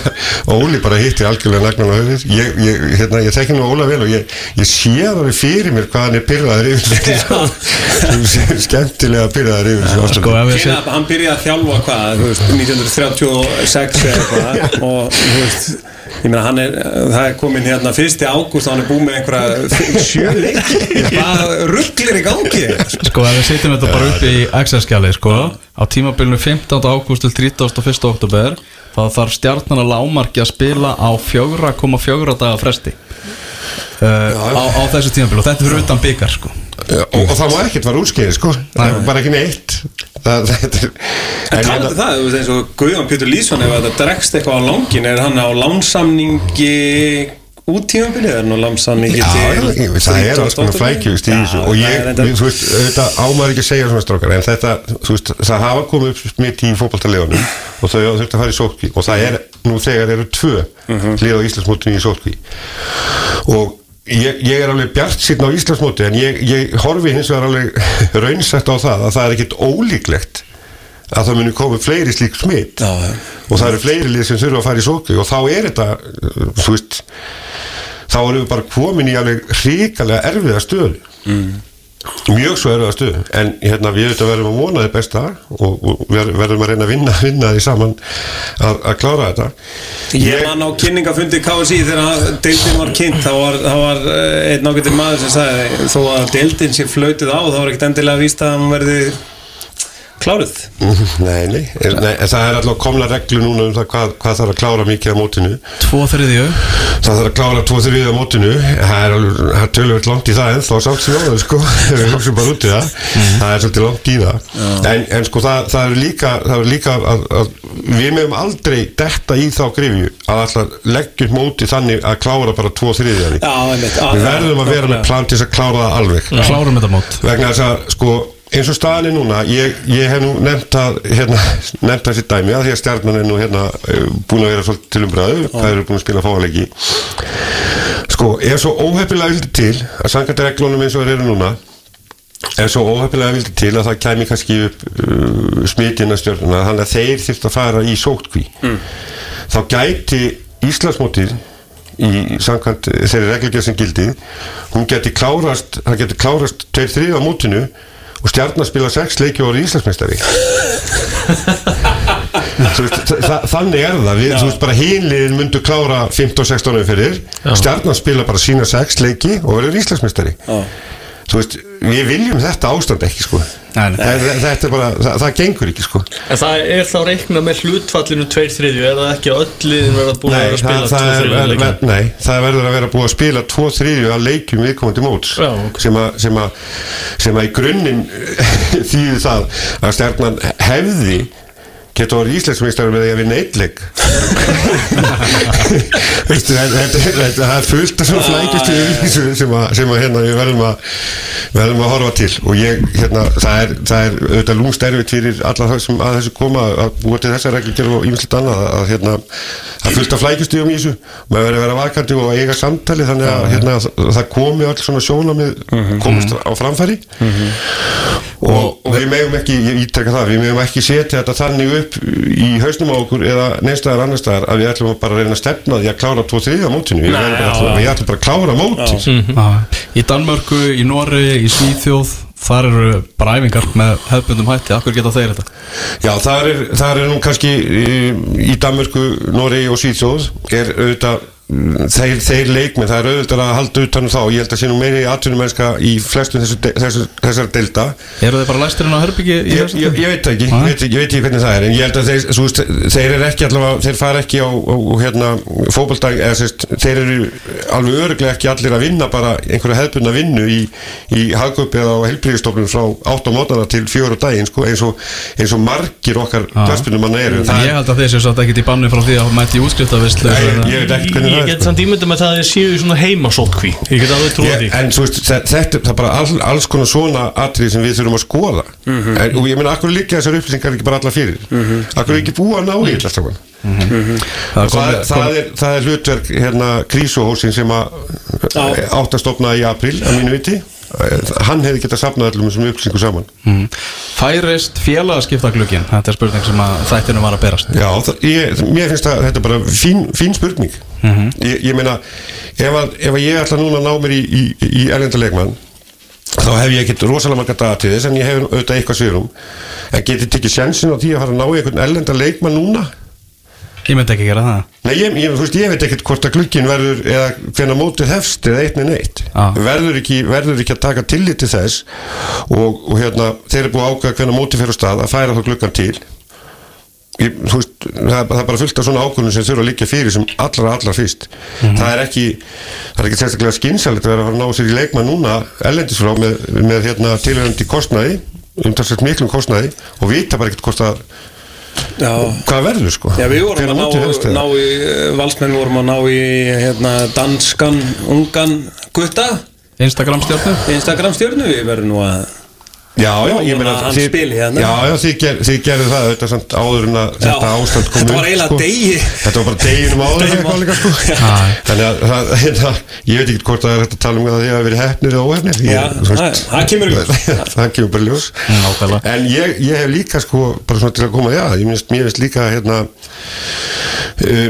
Óli bara hitti algjörlega nagnan á höfuð ég, ég, hérna, ég þekki nú Óla vel og ég, ég sé það fyrir mér hvað hann er pyrraður yfir þessu skemmtilega pyrraður yfir Sko, set, hann byrjaði að þjálfa hvað, þú veist, 1936 eða eitthvað og þú veist, ég meina hann er, það er komin hérna fyrsti ágúst og hann er búið með einhverja sjö leiki, hvað rugglir í gangi? sko, ef við setjum þetta bara upp í Excel-skjali sko, á tímabilinu 15. ágúst til 31. oktober þá þarf stjarnan að lámarki að spila á 4,4 daga fresti uh, á, á þessu tímabilinu og þetta fyrir utan byggar sko. og, og það má ekkert vara útskeiði sko það er bara ekki neitt það, þetta er En talandi hérna- það, þú veist eins og Guðjón Pétur Lýsson ef þetta dregst eitthvað á langin er hann á lánsamningi út tímabilið, er hann á lánsamningi Já, til það er alls konar flækjust í þessu og ég, þú veist, þetta ámar ekki að segja svona strókar en þetta, þú veist, það hafa komið upp smitt í fótballtalegunum og þau hafa þurft að fara í sótkví og það er, nú þegar eru tvö lið á Íslandsmótinu í sótkví og ég, ég er alveg bjart síðan á Íslandsmóti en ég, ég horfi hins vegar alveg raunsætt á það að það er ekkit ólíklegt að það muni komið fleiri slík smitt Já, já. og það eru fleiri lið sem þurfa að fara í sótkví og þá er þetta, þú veist þá erum við bara komin í alveg hrikalega erfiða stöðu mm. Mjög svo erfiða stöðu en hérna við verðum að vona þið besta og, og ver- verðum að reyna að vinna, vinna því saman að, að klára þetta. Ég man á kynningafundi KSI þegar deildin var kynnt þá var, var eh, einn ágættir maður sem sagði þó að deildin sé flöytið á þá var ekkert endilega víst að hann verði kláruð? Nei, nei, er, nei, en það er alltaf komna reglu núna um það hvað, hvað þarf að klára mikið á mótinu. Tvo þriðju. Það þarf að klára tvo þriðið á mótinu. Það er, er tölvöld langt í það ennþá samt sem áður sko. Við hugsaum bara út í það. Það er svolítið langt í það. En, en sko það, það er líka, það er líka að, að við meðum aldrei detta í þá grifju að alltaf leggjum móti þannig að klára bara tvo einmitt. Við verðum að vera með plan til að klára það alveg. Klárum þetta mót að eins og staðan er núna ég, ég hef nú nefnt að hérna, nefnt þessi dæmi að því að stjarnan er nú hérna eh, búin að vera svolítið til umræðu hvað eru búin að spila fáleiki sko, ef svo óhefnilega vildi til að sangandi reglunum eins og þeir eru núna ef svo óhefnilega vildi til að það kæmi kannski upp uh, smitina stjörnuna þannig að þeir þurft að fara í sótkví þá gæti Íslandsmótið í samkvæmt þeirri reglugjörð sem gildi hún geti klárast það geti klárast 2-3 á mótinu og stjarnar spila 6 leiki og er þa- þannig er það. Við, veist bara hinliðin myndu klára 15-16 fyrir. Stjarnar spila bara sína 6 leiki og verður Íslandsmeistari. Þú veist, við viljum þetta ástand ekki sko Nei, nei. Það- þetta er bara, það, það gengur ekki sko En það er þá reikna með hlutfallinu tveir þriðju Er það ekki að öll liðin verða búin að Nei að það, spila það, tvo er, þriðju er, leikina? ver, nei, það verður að vera búið að spila tvo þriðju að leikjum viðkomandi móts Já, ok. sem, að, sem, að, sem að í grunninn þýði það að stjarnan hefði geta orðið íslensmistari með því að vinna eitt leik? Veistu, þetta, þetta, þetta, það er fullt af svona flækjustu sem, að, sem að hérna við verðum að verðum að horfa til. Og ég, hérna, það er, það er auðvitað lúmst erfitt fyrir alla það sem að þessu koma að búa til þessa reglur og ímyndilegt annað að, að hérna, það er fullt af flækjustu um í þessu. Maður verður að vera vakandi og eiga samtali þannig að hérna, það, það komi öll svona sjónamið komist á framfæri. Og, og við megum ekki, ég ítrekka það við megum ekki setja þetta þannig upp í hausnum á okkur eða neistæðar annar staðar að við ætlum bara að reyna að stefna því að klára 2-3 á mótinu. Við, ætlum, við ætlum bara að klára mótið. Já. Í Danmörku, í Nóri, í Svíþjóð þar eru bara æfingar með hefbundum hætti, akkur geta þeir þetta? Já, það er, það er nú kannski í, í Danmörku, Noregi og Svíþjóð. Er auðvitað þeir, þeir leikmenn, það er auðvitað að halda utan um þá, ég held að sé nú meiri atvinnumennska í flestum þessu, þessu, þessar delta Eru þeir bara læsturinn á herbyggi í ég, ég, ég veit ekki, ég veit, ég veit ekki hvernig það er en ég held að þeir, svo, þeir eru ekki allavega þeir fara ekki á, á hérna, fótboldag eða sérst, þeir eru alveg öruglega ekki allir að vinna bara einhverja hefðbundna vinnu í, í hagköp eða á helbriðistofnum frá 8 mótana til 4 daginn sko, eins, og, eins og margir okkar knarspinum manna eru. Ég held að þeir séu ég það get samt það að þeir séu í svona heimasótkví Ég get alveg trúið því. en svo veist, þe- þetta það er bara all, alls konar svona atrið sem við þurfum að skoða. Mhm. en, og ég meina, akkur líka þessar upplýsingar ekki bara alla fyrir? Akkur er ekki búið að ná í þetta allt saman Það Og það, það, er, það er hlutverk hérna krísuhósin sem átt að stopna í april að mínu viti hann hefði getað safnað öllum þessum upplýsingu saman. Mhm. Færist félagaskiptaglögin Þetta er spurning sem að þættinu var að berast. Já, það, ég, mér finnst að þetta er bara fín, fín spurning. Ég, ég meina ef, að, ef að ég ætla núna að ná mér í, í, í erlenda leikmann þá hef ég ekkert rosalega marga daga til þess en ég hef auðvitað eitthvað sviðrum en getið tekið sjansin á því að fara að ná einhvern erlenda leikmann núna Ég myndi ekki gera það. Nei, ég, ég, veist, ég veit ekkert hvort að glukkin verður eða hvenær mótið hefst eða eitt með neitt. Já. verður, ekki, verður ekki að taka tillit til þess og, og hérna, þeir eru búið að ákveða hvenær mótið fyrir á stað að færa þá glukkan til. Ég, veist, það, það er bara fullt af svona ákvörðunum sem þurfa að liggja fyrir sem allra, allra fyrst. Það er ekki það er ekki sérstaklega skynsalegt að vera að fara að ná sér í leikmann núna ellendis frá með, með hérna, tilhörandi kostnaði umtalsvægt miklum kostnaði og vita bara ekkert hvort að Já, hvað verður sko? Já, við vorum að ná, ná í, eh, valsmenn vorum að ná í hérna, danskan, ungan gutta, Instagram stjórnu Instagram stjórnu, við verðum nú að Já, já, ég meina að hann þið- spili hérna. Já, já, þið, ger, þið gerðu það auðvitað samt áður en að þetta ástand kom þetta var eiginlega sko. degi. Þetta var bara deginum áður Deginum eitthvað líka, sko. Þannig að það, hérna, ég veit ekki hvort það er hægt að tala um að þið hafa verið hefnir eða óhefnir Já, þú veist- það- það kemur ljós. Það kemur bara ljós Nákvæmlega. En ég, ég hef líka sko bara svona til að koma, já, ég finnst, mér finnst líka hérna uh,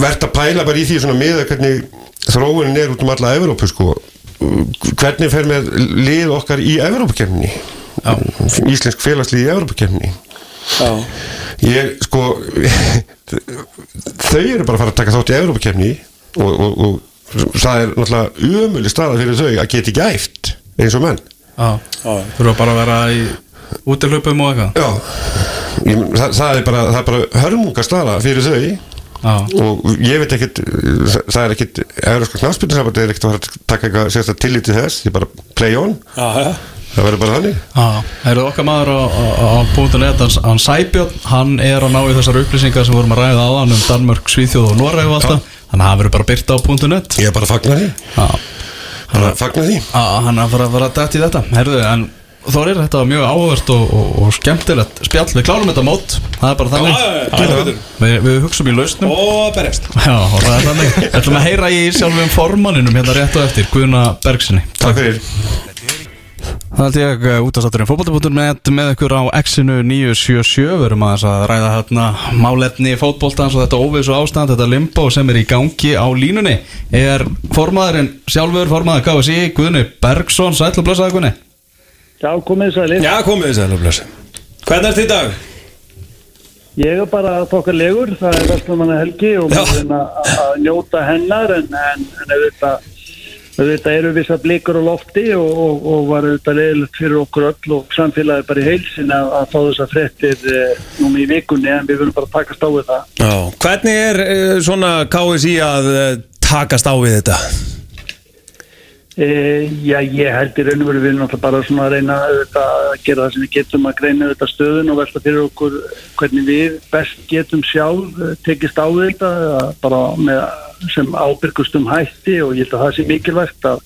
verðt að pæla bara í því svona með hvernig þróunin er út um alla Evrópu sko hvernig fer með lið okkar í Evrópukemni Íslensk félagslið í Evrópukemni Já, ég sko þau eru bara að fara að taka þátt í Evrópukemni og, og, og það er náttúrulega umölu staða fyrir þau að geta ekki æft eins og menn. Já, já, þurfa bara að vera í útilöpum og eitthvað. Það, það er bara, það bara hörmungastaða fyrir þau Já, og ég veit ekkert það það er ekkert, Európska knafspilnarsamband er ekkert að taka eitthvað sérstaklega tillit til þess, því bara play on. Já, já. það verður bara þannig. Það eru okkar maður á, á, á net, hann, hann Sæbjörn, hann er að ná í þessar upplýsingar sem vorum að ræða áðan um Danmörk, Svíþjóð og Noreg og alltaf, þannig að það verður bara byrta á net. ég er bara að fagna því. Bara að fagna því. Hann er fara að fara að dætt í þetta, herðu, en Þórir, þetta var mjög áhugavert og, og, og skemmtilegt spjall. Við klárum þetta mót, það er bara þannig. Já, já, já. Við, við hugsum í lausnum. Og berjast. Það er þannig. Við ætlum að heyra í sjálfum formanninum hérna rétt og eftir Guðna Bergsinni Takk fyrir. Það held ég uh, út af státturinn fótbolta.net með ykkur á X-inu 977 Við erum aðeins að ræða hérna málefni fótboltans og þetta óvissu ástand þetta limbo sem er í gangi á línunni. Er formaðurinn sjálfur formaður KSI Guðni Bergson. Blessaði Guðni Já, komið sæli. Já, komið þess að blessa Hvernig ert þið í dag? Ég er bara þokkarlegur, það er Vestlumanna helgi og maður reyna að að njóta hennar en, en, en auðvitað, auðvitað eru vissa blikur á lofti og, og, og var auðvitað leiðilegt fyrir okkur öll og samfélagi bara í heilsin að, að fá þessar frettir eh, núna í vikunni en við verðum bara að takast á við það. Já Hvernig er uh, svona KSI að uh, takast á við þetta? E, já, ég held í raun og veru við náttúrulega bara svona að reyna auðvitað, að gera það sem við getum að greina auðvitað stöðun og velta fyrir okkur hvernig við best getum sjálf eh, tekist á þetta eh, bara með, sem ábyrgustum hætti og ég held að það sé mikilvægt að,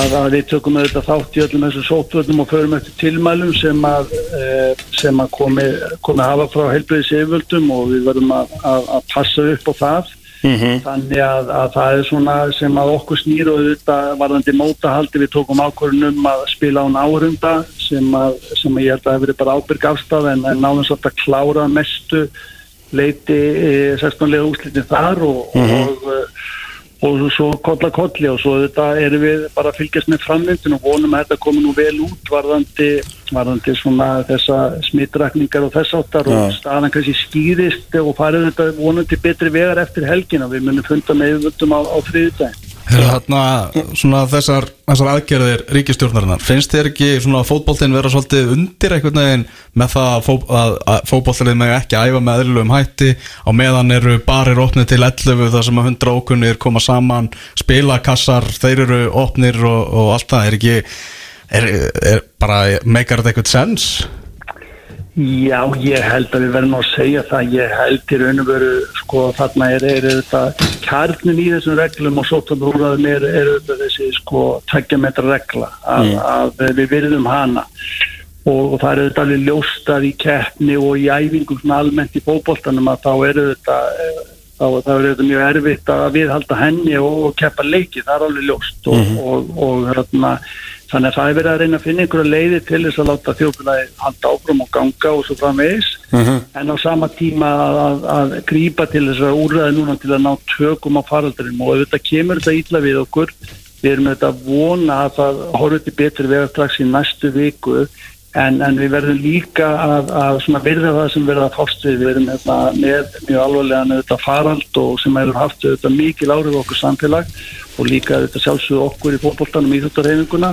að, að við tökum auðvitað þátt í öllum þessu sótvöldum og förum eftir tilmælum sem að, e, sem að komi, komi hafa frá heilbreyðis yfirvöldum og við verðum að passa upp á það þannig að, að það er svona sem að okkur snýr og auðvitað varðandi mótahaldi við tókum ákvörðunum að spila án áhörunda sem sem að ég held að hefur bara ábyrg afstæð en, en náðum svolítið að klára mestu leiti e, 16 lega úslitin þar og, og, og, og svo kolla kolli og svo þetta erum við bara að fylgjast með framvindin og vonum að þetta komi nú vel út varðandi, varðandi svona þessa smittrakningar og þess áttar og staðan kannski skýrist og farið þetta vonandi betri vegar eftir helgin og við munum funda með yfirvöldum á, á þriðudaginn. Svona þessar, þessar aðgerðir ríkistjórnarinnar finnst þér ekki svona fótboltinn vera svolítið undir einhvern veginn með það að, fó, að, að fótboltalið með ekki æfa með eðlum hætti? Á meðan eru barir opnið til 11 þar sem að 100 ókunnir koma saman spilakassar, þeir eru opnir og, og allt það, er ekki er, er bara, meikar þetta eitthvað sens? Já, ég held að við verðum að segja það, ég held í raun og veru, sko, þarna er, er þetta kjarnin í þessum reglum og sóttanbrúraðum er, er þessi, sko, tveggja metra regla, að, að við virðum hana. Og, og það er þetta alveg ljóstað í keppni og í æfingum svona almennt í bóboltanum að þá er þetta, þá, þá er þetta mjög erfitt að viðhalda henni og, og keppa leiki, það er alveg ljóst og, og, og hérna, Þannig að það er verið að reyna að finna einhverja leiði til þess að láta þjófélagi halda áfram og ganga og svo framvegis. En á sama tíma að, að, að grípa til þess að úrræði núna til að ná tökum á faraldrinum. Og auðvitað kemur þetta ítla við okkur. Við erum auðvitað að vona að það horfður til betri vegar strax í næstu viku. En, en við verðum líka að, að verða það sem verða að fást við. Við erum hérna, með mjög alvarlega auðvitað farald og sem hefur haft auðvitað mikil árið okkur samfélag og líka þetta sjálfsögðu okkur í fótboltanum í þúttarhefingunna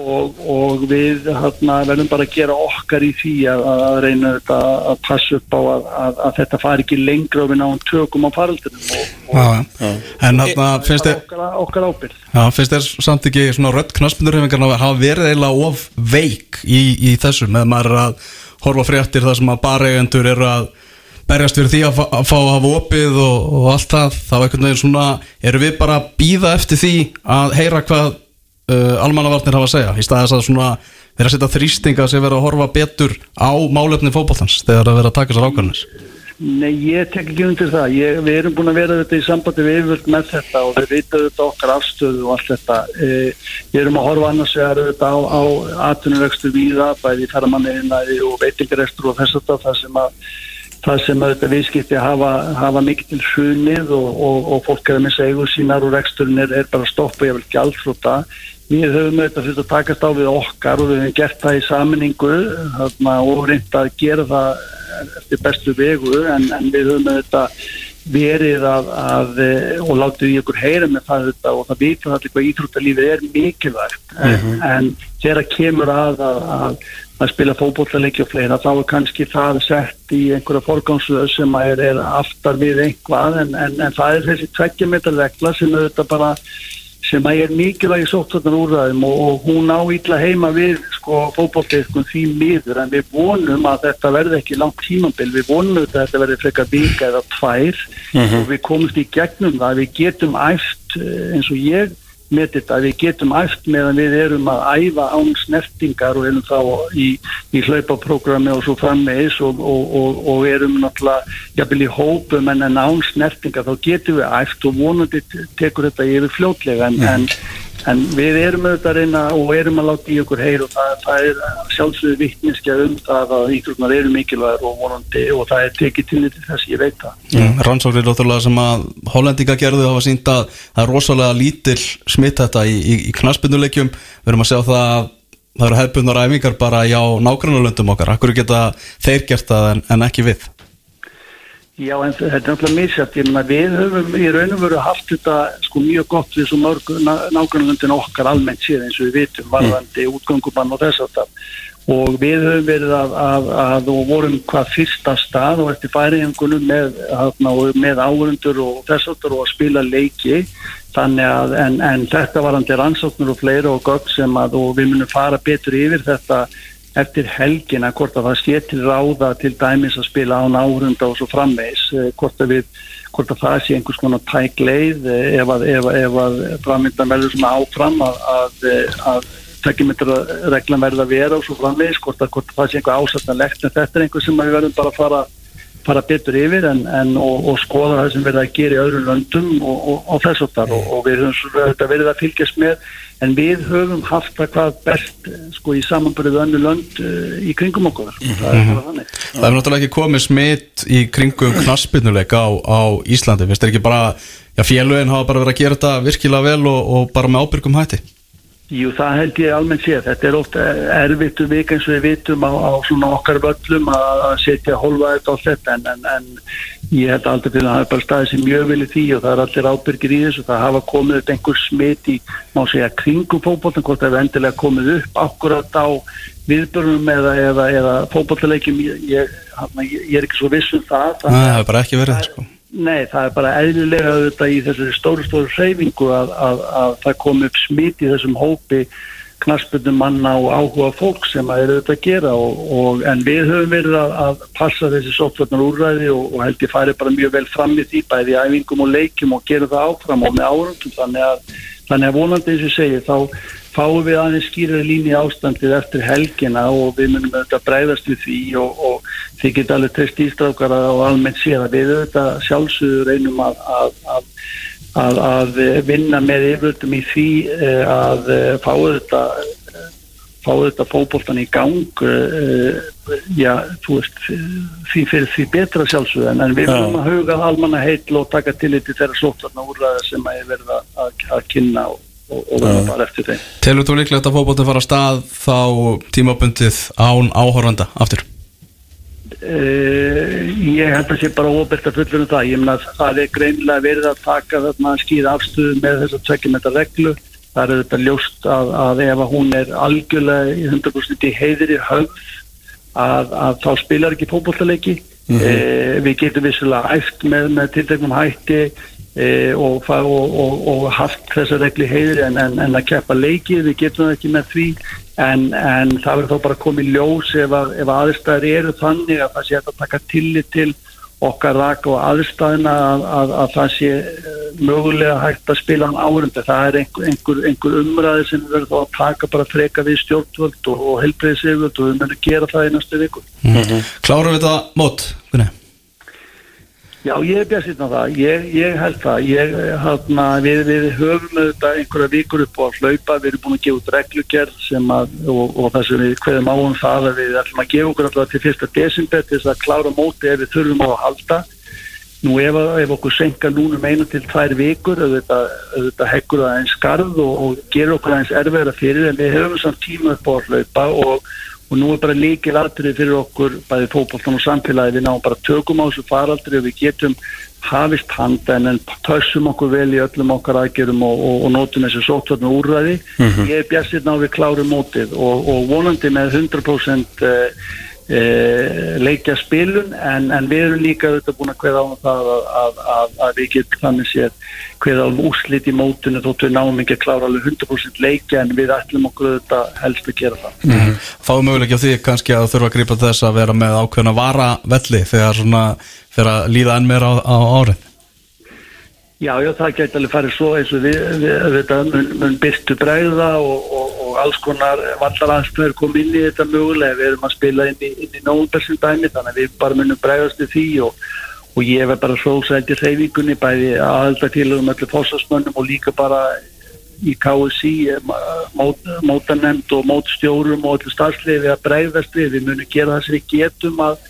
og, og við hérna, verðum bara að gera okkar í því að, að reyna þetta að passa upp á að, að, að þetta fari ekki lengra og við náum tökum á faraldunum og, það er okkar, ábyrgð. Já, finnst þér samt ekki svona rödd knaspindurhefingarna hafa verið eiginlega of veik í, í þessu með maður er að horfa fréttir þar sem að bareigendur eru að berjast fyrir því að, fá- að fá að hafa opið og, og allt það þá einhvern veginn svona, eru við bara að býða eftir því að heyra hvað uh, almannavarnir hafa að segja í staðis að svona vera að setja þrýstinga sem vera að horfa betur á málefni fótbollans þegar að vera að taka sér ákvarðanis Nei, ég tek ekki undir það. Ég, við erum búin að vera þetta í sambandi við yfirvöld með þetta og við veitum þetta okkar afstöðu og allt þetta. E, við erum að horfa annars vegar þetta á, á atvinnurekstur víða, bæði í ferramanniðinæði og veitingarekstur og þess að það sem að það sem að þetta viðskipti hafa, hafa mikið til hrunið og, og, og fólk er að missa eigur sínar og reksturinn er, er bara að stoppa ég vil gjaldflóta. Við höfum auðvitað fyrir að takast á við okkar og við höfum gert það í saminningu og reynda að gera það eftir bestu vegu en, en við höfum auðvitað verið að, að og látið í ykkur heyra með það auðvitað, og það vita það hvað íþróttalífið er mikilvægt en, en þegar kemur að að, að að spila fótbollaleiki og fleira þá er kannski það sett í einhverja forgámsöðu sem er, er aftar við einhvað en, en, en það er þessi tveggjametarregla sem auðvitað bara sem að er mikilvægi sóttvarnar úrræðum og, og hún á ítla heima við sko fótbollleikum því miður en við vonum að þetta verði ekki langt tímambil, við vonum að þetta verði frekar vika eða tvær og við komumst í gegnum það, við getum æft eh, eins og ég með þetta, við getum æft meðan við erum að æfa án snertingar og erum þá í, í hlaupaprógrami og svo frammeðis og, og, og, og erum náttúrulega jafnvel í hópum en án snertingar þá getum við æft og vonandi tekur þetta yfir fljótlega en, en En við erum auðvitað að reyna og erum að láta í okkur heyr og það, það er sjálfsögðu vittniskja um það að ítrúknar eru mikilvægur og vonandi og það er tekið til þetta þess að ég veit það. Mm. Rannsóknir náttúrulega sem að Hollendinga gerðu hafa sínt að það er rosalega lítill smitt þetta í, í, í knaspinnuleikjum. Við erum að sjá það að það eru hefðbundar æfingar bara á nágrannulöndum okkar. Akkur geta þeir gert það en, en ekki við? Já, en þetta er náttúrulega misjæft. Ég meina, við höfum í raun og veru haft þetta sko mjög gott við svo mörg nágrannlöndin okkar almennt síðan eins og við vitum varðandi mm. útgöngumann og þess að það. Og við höfum verið að, að, að og vorum hvað fyrsta stað og eftir færiðingunum með, með áhundur og þess að það og að spila leiki. Þannig að, en, en þetta varandi rannsóknur og fleira og gott sem að, og við munum fara betur yfir þetta eftir helgina hvort að það sé til ráða til dæmis að spila án áhrunda og svo framvegs eh, hvort að, við, hvort að það sé einhvers konar tæk leið eh, ef að, ef að framvindan verður svona áfram að, að, að tekjumittra reglan verður að vera og svo framvegs hvort að, hvort að það sé einhver ásatnalegt en þetta er einhver sem við verðum bara að fara fara betur yfir en, en og, og skoða það sem verður að gera í öðrum löndum og, og, og þess og þar og við höfum verið að fylgjast með en við höfum haft það hvað best sko í samanbyrðu önnu lönd uh, í kringum okkur. Mm -hmm. það er þannig. Það er náttúrulega ekki komið smitt í kringum knaspinnuleika á, á Íslandi, finnst þetta ekki bara já félögin hafa bara verið að gera þetta virkilega vel og bara með ábyrgum hætti Jú, það held ég almennt séð. Þetta er ofta erfitt um vik eins og við vitum á, á svona okkar völlum að setja hólfa þetta á þetta en, en, en ég held aldrei fyrir að það er bara staðið sem mjög í því og það er allir ábyrgir í þessu. Það hafa komið einhver smit í, má segja, kringum fókbóltan, hvort það hefur endilega komið upp akkurat á viðbörnum eða, eða, eða fókbóltalegjum. Ég, ég, ég er ekki svo viss um það. Nei, það er bara ekki verið, sko. Nei, það er bara eðlilega auðvitað í þessari stóru stóru hreyfingu að, að, að það kom upp smit í þessum hópi knaspundum manna og áhuga fólk sem að eru auðvitað að gera og, og, en við höfum verið að, að passa þessi sóttvarnar úrræði og, og held ég færi bara mjög vel fram í því bæði æfingum og leikum og gera það áfram og með árundum þannig að, þannig að vonandi eins og segi þá fáum við aðeins skýrari líni ástandið eftir helgina og við munum auðvitað breyðast við því og, og þið geta alveg treyst ístrákara og almennt séð að við auðvitað sjálfsögur reynum að, að, að, að vinna með yfirvöldum í því eh, að eh, fá þetta fá þetta fókbóltan í gang uh, já, þú veist því fyrir því betra sjálfsögðan en við verðum að huga almanna heitl og taka til þetta þeirra slóttarna úrraða sem að ég verða að kynna og og, og verða bara eftir þeim. Telur þú líklegt að fókbótið fara að stað þá tímabundið án áhóranda aftur? Uh, ég held að sé bara óbært að fullur um það, ég meina að það er greinlega verið að taka þarna skýða afstöðu með þess að tvekja með þetta reglu. Það er þetta ljóst að, að ef að hún er algjörlega í 100% í heiðri höfð að, að þá spilar ekki fókbótaleiki mm -hmm. uh, við getum vissulega æft með, með tiltegnum hætti e, og, og, og, og haft þessa regli heiður en, en, en að keppa leikið, við getum það ekki með því en, en það verður þá bara komið ljós ef, að, ef aðstæðir eru þannig að það sé að taka tillit til okkar raka og aðstæðina að, að, að það sé e, mögulega hægt að spila á árundi. Það er einhver, einhver, einhver umræði sem verður þá að taka bara freka við stjórnvöld og, og helbreyðseföld og við verðum að gera það í næstu viku. Mm -hmm. Klárum við það mót? Hvernig? Já, ég er björnsinn á það, ég, ég held það, ég, hana, við, við höfum auðvitað einhverja vikur upp á að hlaupa, við erum búin að gefa út reglugjörð að, og, og það sem við hverjum áum það að við ætlum að gefa okkur alltaf til fyrsta desember til þess að klára móti ef við þurfum á að halda. Nú ef, ef okkur senka núna meina til tvær vikur, auðvitað, auðvitað heggur það eins skarð og, og gerur okkur eins erfiðra fyrir en við höfum samt tíma upp á að hlaupa og og nú er bara líkil aðrið fyrir okkur bæði fókbóltan og samfélagi við náum bara tökum á þessu faraldri og við getum hafist handa en tössum okkur vel í öllum okkar aðgerum og, og, og nótum þessu sótvarnu úrræði mm -hmm. ég er björnsinn á við kláru mótið og, og vonandi með 100% e, leikja spilun en, en við erum líka auðvitað búin að hveða á það að, að, að, að við getum þannig séð hveða á úslit í mótunni þóttu við náum ekki að klára alveg 100% leikja en við ætlum okkur auðvitað helst að gera það mm -hmm. Fáum möguleik á því kannski að þurfa að gripa þess að vera með ákveðna vara velli þegar svona fyrir að líða enn meira á, á árið Já, já, það gæti alveg farið svo eins og við, við þetta mun, mun byrtu bregða og, og, og alls konar vallar aðstöður kom inn í þetta mögulega, við erum að spila inn í, í nógumbersum dæmi, þannig að við bara munum bregðast í því og, og ég verð bara sólsælt í reyfingunni, bæði aðaldatílum öllu fósasmönnum og líka bara í KSI, mót, mótanemnd og mótstjórum og öllu starfsliði að bregðast við, við munum gera það sem við getum að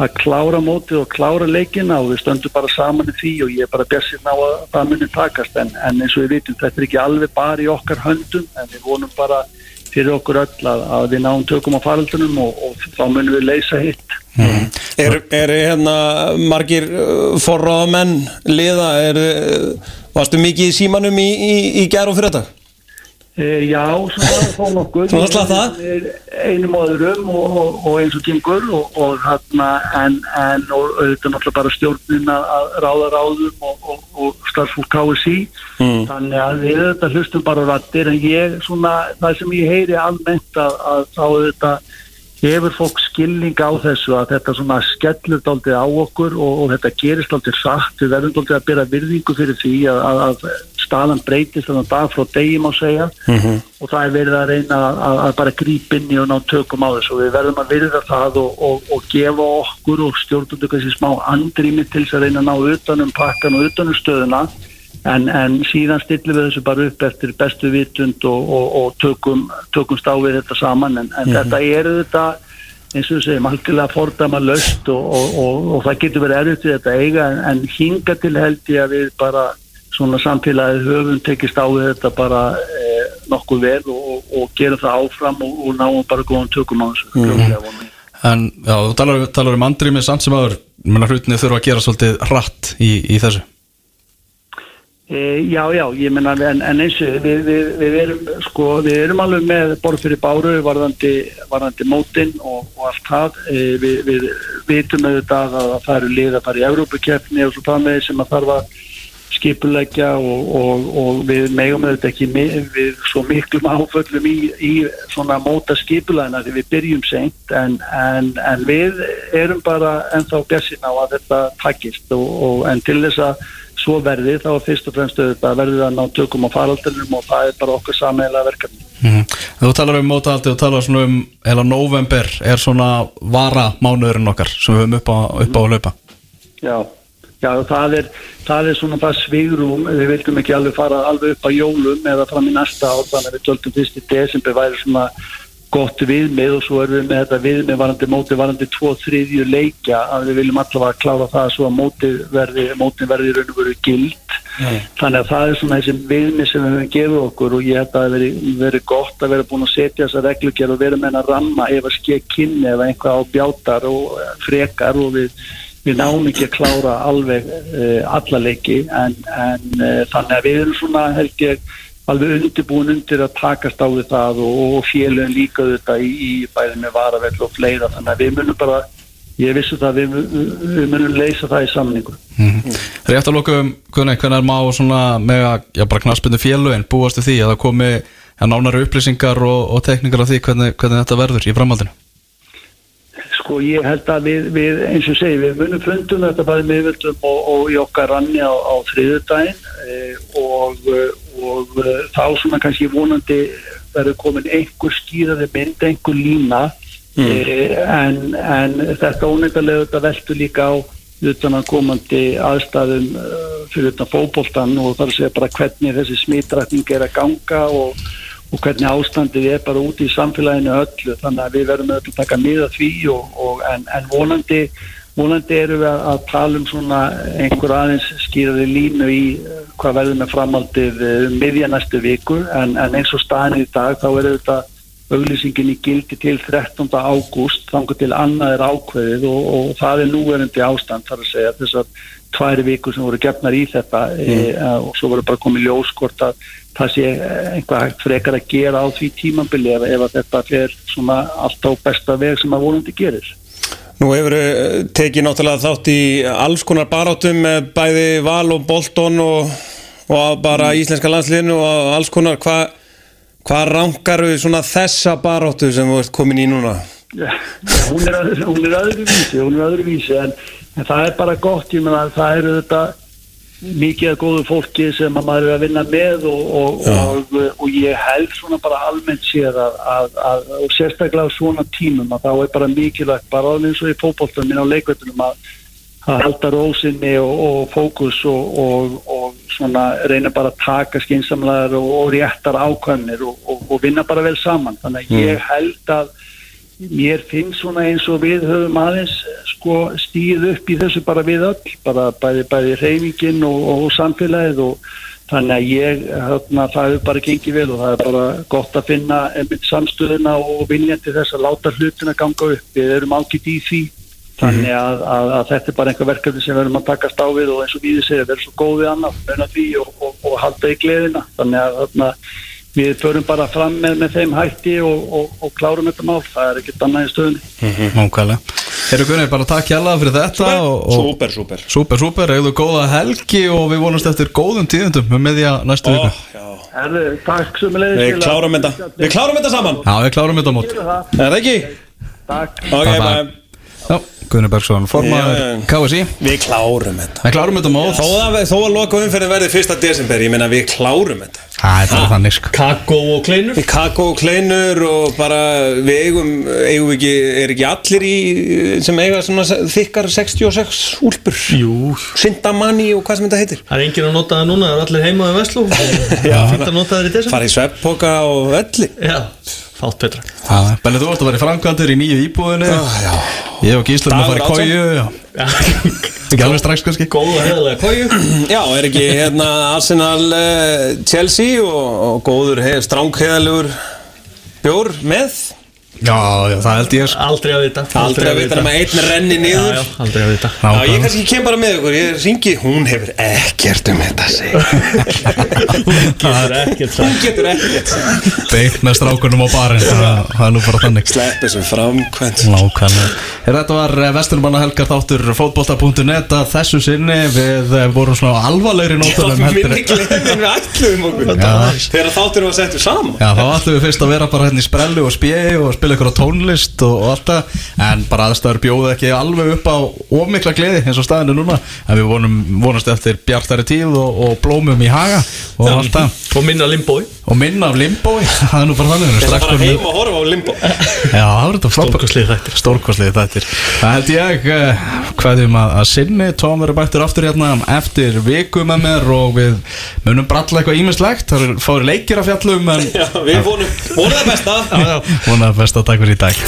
að klára mótið og klára leikina og við stöndum bara saman í því og ég er bara björnsinn á að það munir takast en, en eins og við vitum þetta er ekki alveg bara í okkar höndum en við vonum bara fyrir okkur öll að, að við náum tökum á faraldunum og, og þá munum við leysa hitt mm. Er, er hérna margir uh, forráðamenn liða, er, uh, varstu mikið í símanum í, í, í gerð og fyrir þetta? E, já, svona þó nokkuð? Einum og öðrum og, og, og eins og gengur og, og hérna en, en og auðvitað náttúrulega bara stjórnin að ráða ráðum og starfsfólk KSI mm. þannig að við auðvitað hlustum bara rættir en ég svona, það sem ég heyri almennt að, að þá auðvitað hefur fólk skilning á þessu að þetta svona skellur daldið á okkur og, og þetta gerist daldið satt við verðum daldið að byrja virðingu fyrir því að, að, að staðan breytist þannig að dag frá degi má segja. Mm -hmm. og það er verið að reyna að, að bara gríp inn í og ná tökum á þessu. Og við verðum að virða það og, og, og gefa okkur og stjórnundu kannski smá andrými til þess að reyna að ná utanum pakkan og utanum stöðuna. En, en síðan stillum við þessu bara upp eftir bestu vitund og, og, og tökum, tökum stáfið þetta saman. En, en mm -hmm. þetta eru þetta eins og við segjum algjörlega fordama löst og, og það getur verið erfitt við þetta eiga. En, en hinga til held ég að við bara svona samfélagið höfum tekist á þetta bara eh, nokkuð vel og gera það áfram og náum bara góðan tökum á þessu mm. En já, þú talar, talar um andrið með samt sem aður, menn að hlutinni þurfa að gera svolítið rætt í, í þessu E, já, já, ég menna, en, en eins og við, við, við, erum, sko, við erum alveg með borð fyrir báru varðandi, varðandi mótin og, og allt það. E, við vitum auðvitað að það eru lið að fara í Európa-kjöfni og svo það með sem að þarf að skipulegja og, og, og við megum auðvitað ekki við svo miklum áföllum í, í svona móta skipulegna því við byrjum seint en, en, en við erum bara ennþá bjassin á að þetta takkist og en til þess að svo verði þá fyrst og fremst verður að ná tökum á faraldunum og það er bara okkar sammeila verkefni. Mm -hmm. Þú talar um mótahaldi og talar svona um eða november er svona vara mánuðurinn okkar sem við höfum upp á, upp á að laupa Já, já það, er, það er svona það svigrum við viltum ekki alveg fara alveg upp á jólum eða fram í næsta ár þannig að við töltum fyrst í desember væri svona gott viðmið og svo erum við með þetta viðmið varandi móti varandi tvo þriðju leikja að við viljum allavega klára það svo að móti verði, móti verði raun og veru gild Nei. þannig að það er svona þessi viðmið sem við höfum gefið okkur og ég held að það veri, veri gott að vera búin að setja þessa reglugjör og vera með henn að ramma ef að skekk kynni eða einhvað á bjátar og eh, frekar og við, við náum ekki að klára alveg uh, alla leiki en, en uh, þannig að við erum svona held ég alveg undirbúin undir að takast á það og, og félagin líka þetta í, í bæði með varavell og fleira. Þannig að við munum bara, ég vissu það við, við munum leysa það í samningu. Mm -hmm. Rétt að lóka um hvernig er má svona með að, já bara knaspinu félagin búastu því að það komi nánari upplýsingar og, og tekningar af því hvernig, hvernig þetta verður í framhaldinu Sko ég held að við, við eins og segi, við munum fundum þetta bæði meðvöldum og, og í okkar ranni á, á þriðudaginn e, og, og uh, þá svona kannski vonandi verður komin einhver skýraði mynd, einhver lína mm. uh, en, en þetta ónefnilega þetta veldur líka á utan að komandi aðstæðum fyrir utan fókbóltan og þar sé bara hvernig þessi smitrætning er að ganga og, og hvernig ástandið er bara úti í samfélaginu öllu þannig að við verðum að taka miða því og, og en, en vonandi Múlandi eru við að tala um svona einhver aðeins skýraði línu í eh, hvað verður með framaldið um miðja næstu viku en, en eins og staðin í dag þá er þetta auglýsingin í gildi til 13. ágúst þannig til annað er ákveðið og, og það er núverandi ástand þar að segja þess að tværi viku sem voru gefnar í þetta mm. e, og svo voru bara komið ljóskort að það sé einhvað frekar að gera á því tímambili ef, ef þetta er svona allt á besta veg sem að volandi gerir. Nú hefur eh, tekið náttúrulega þátt í alls konar barátum með bæði Val og Bolton og, og bara mm. íslenska landsliðinu og alls konar. Hvað hva rankar við svona þessa barátu sem ert komin í núna? Ja, hún er, er öðruvísi, hún er öðruvísi en, en það er bara gott, ég menna það eru þetta mikið af góðu fólki sem að maður er að vinna með og, og, og, og ég held svona bara almennt séð að, að, að og sérstaklega svona tímum að þá er bara mikilvægt bara alveg eins og í fótboltanum á leikvöldunum að, að halda rósinni og, og fókus og, og, og svona reyna bara að taka skinsamlegar og, réttar ákvæmnir og, og, og vinna bara vel saman. Þannig að ég held að mér finnst svona eins og við höfum aðeins sko stíð upp í þessu bara við öll, bara bæði, bæði reyfingin og, og samfélagið og þannig að ég, hérna, það hefur bara gengið vel og það er bara gott að finna samstöðuna og viljandi þess að láta hlutina ganga upp, við erum ágitt í því. Þannig að, að, að þetta er bara einhver verkefni sem við erum að takast á við og eins og við segja, vera svo góðið annað, vera því og, og, og halda í gleðina. Þannig að þarna, við förum bara fram með, með þeim hætti og, og, og klárum þetta mál, það er ekkert annað í stöðunni. Nákvæmlega. Herru Gunni, bara takk hjalla fyrir þetta og, og Súper, súper Súper, súper, eigðu góða helgi og við vonast eftir góðum tíðundum með meðja næstu Ó, viku já. Herðu, takk sem er Við klárum þetta. Við klárum þetta saman. Já, við klárum þetta mót það, Er það ekki? takk. Ok, Bye, Gunni Bergson, já. KSI Við klárum þetta. Við klárum þetta mót. Þó að, þó að loka umferðin verði fyrsta desember Ég meina við klárum þetta. Það er þannig sko. Kakó og kleinur. Kakó og kleinur og bara við eigum, eigum ekki, er ekki allir í sem eiga svona þykkar 66 úlpur? Jú. Sindamanni og hvað sem þetta heitir. Það er enginn að nota það núna, það er allir heima í Vestló Það er fint að nota það í desem fara í svepppoka og öllu. Já, fátt betra. Benni, þú vart að vera í framkvæmdur í nýju íbúðinu já. Ég og Gísla erum að fara í kóju. Ekki alveg strax kannski. Góða heðalega kóju Já, er ekki hérna Arsenal uh, Chelsea og, og góður hef, strángheðalugur bjór með Já, já, það held ég sko. Aldrei að vita. Aldrei að vita nema einn renni Já, niður. já, aldrei að vita. Já, ég kannski kem bara með ykkur, ég ringi, hún hefur ekkert um þetta að segja. Getur ekkert Hún sagt getur ekkert Beint með strákunum á barinn Það það er nú bara þannig. Slepp þessu framkvæmt. Nákvæmlega. Hér þetta var Vesturmanna helgar þáttur fótbolta.net að þessu sinni. Við eh, vorum svona á alvarlegri Já, nótunum heldur minni gleðin við ætluðum okkur. Já. Þegar þáttur var settur saman. Já, þá ætlum við fyrst að vera bara hérna í sprellu og spjegi og spila ykkur á tónlist og, og allt það en bara aðstæður bjóðu ekki alveg upp á ofmikla gleði eins og staðinu núna. En við vonum, vonast eftir bjartari tíð og, og blómum í haga og allt það. Og minna limbói og minna af limbói, það er nú bara þannig við strax fara komin- heim og horfa á limbo. Já, það er þetta Stórkostlegir þættir. Stórkostlegir þættir. Það held ég uh, hvaðum að, að sinni Tóm verður bættur aftur hérna eftir viku með mér og við munum bralla eitthvað ímislegt Það fári leikir að fjallum en Já, við vonum, vonum það besta. Vonaði best að takk fyrir í dag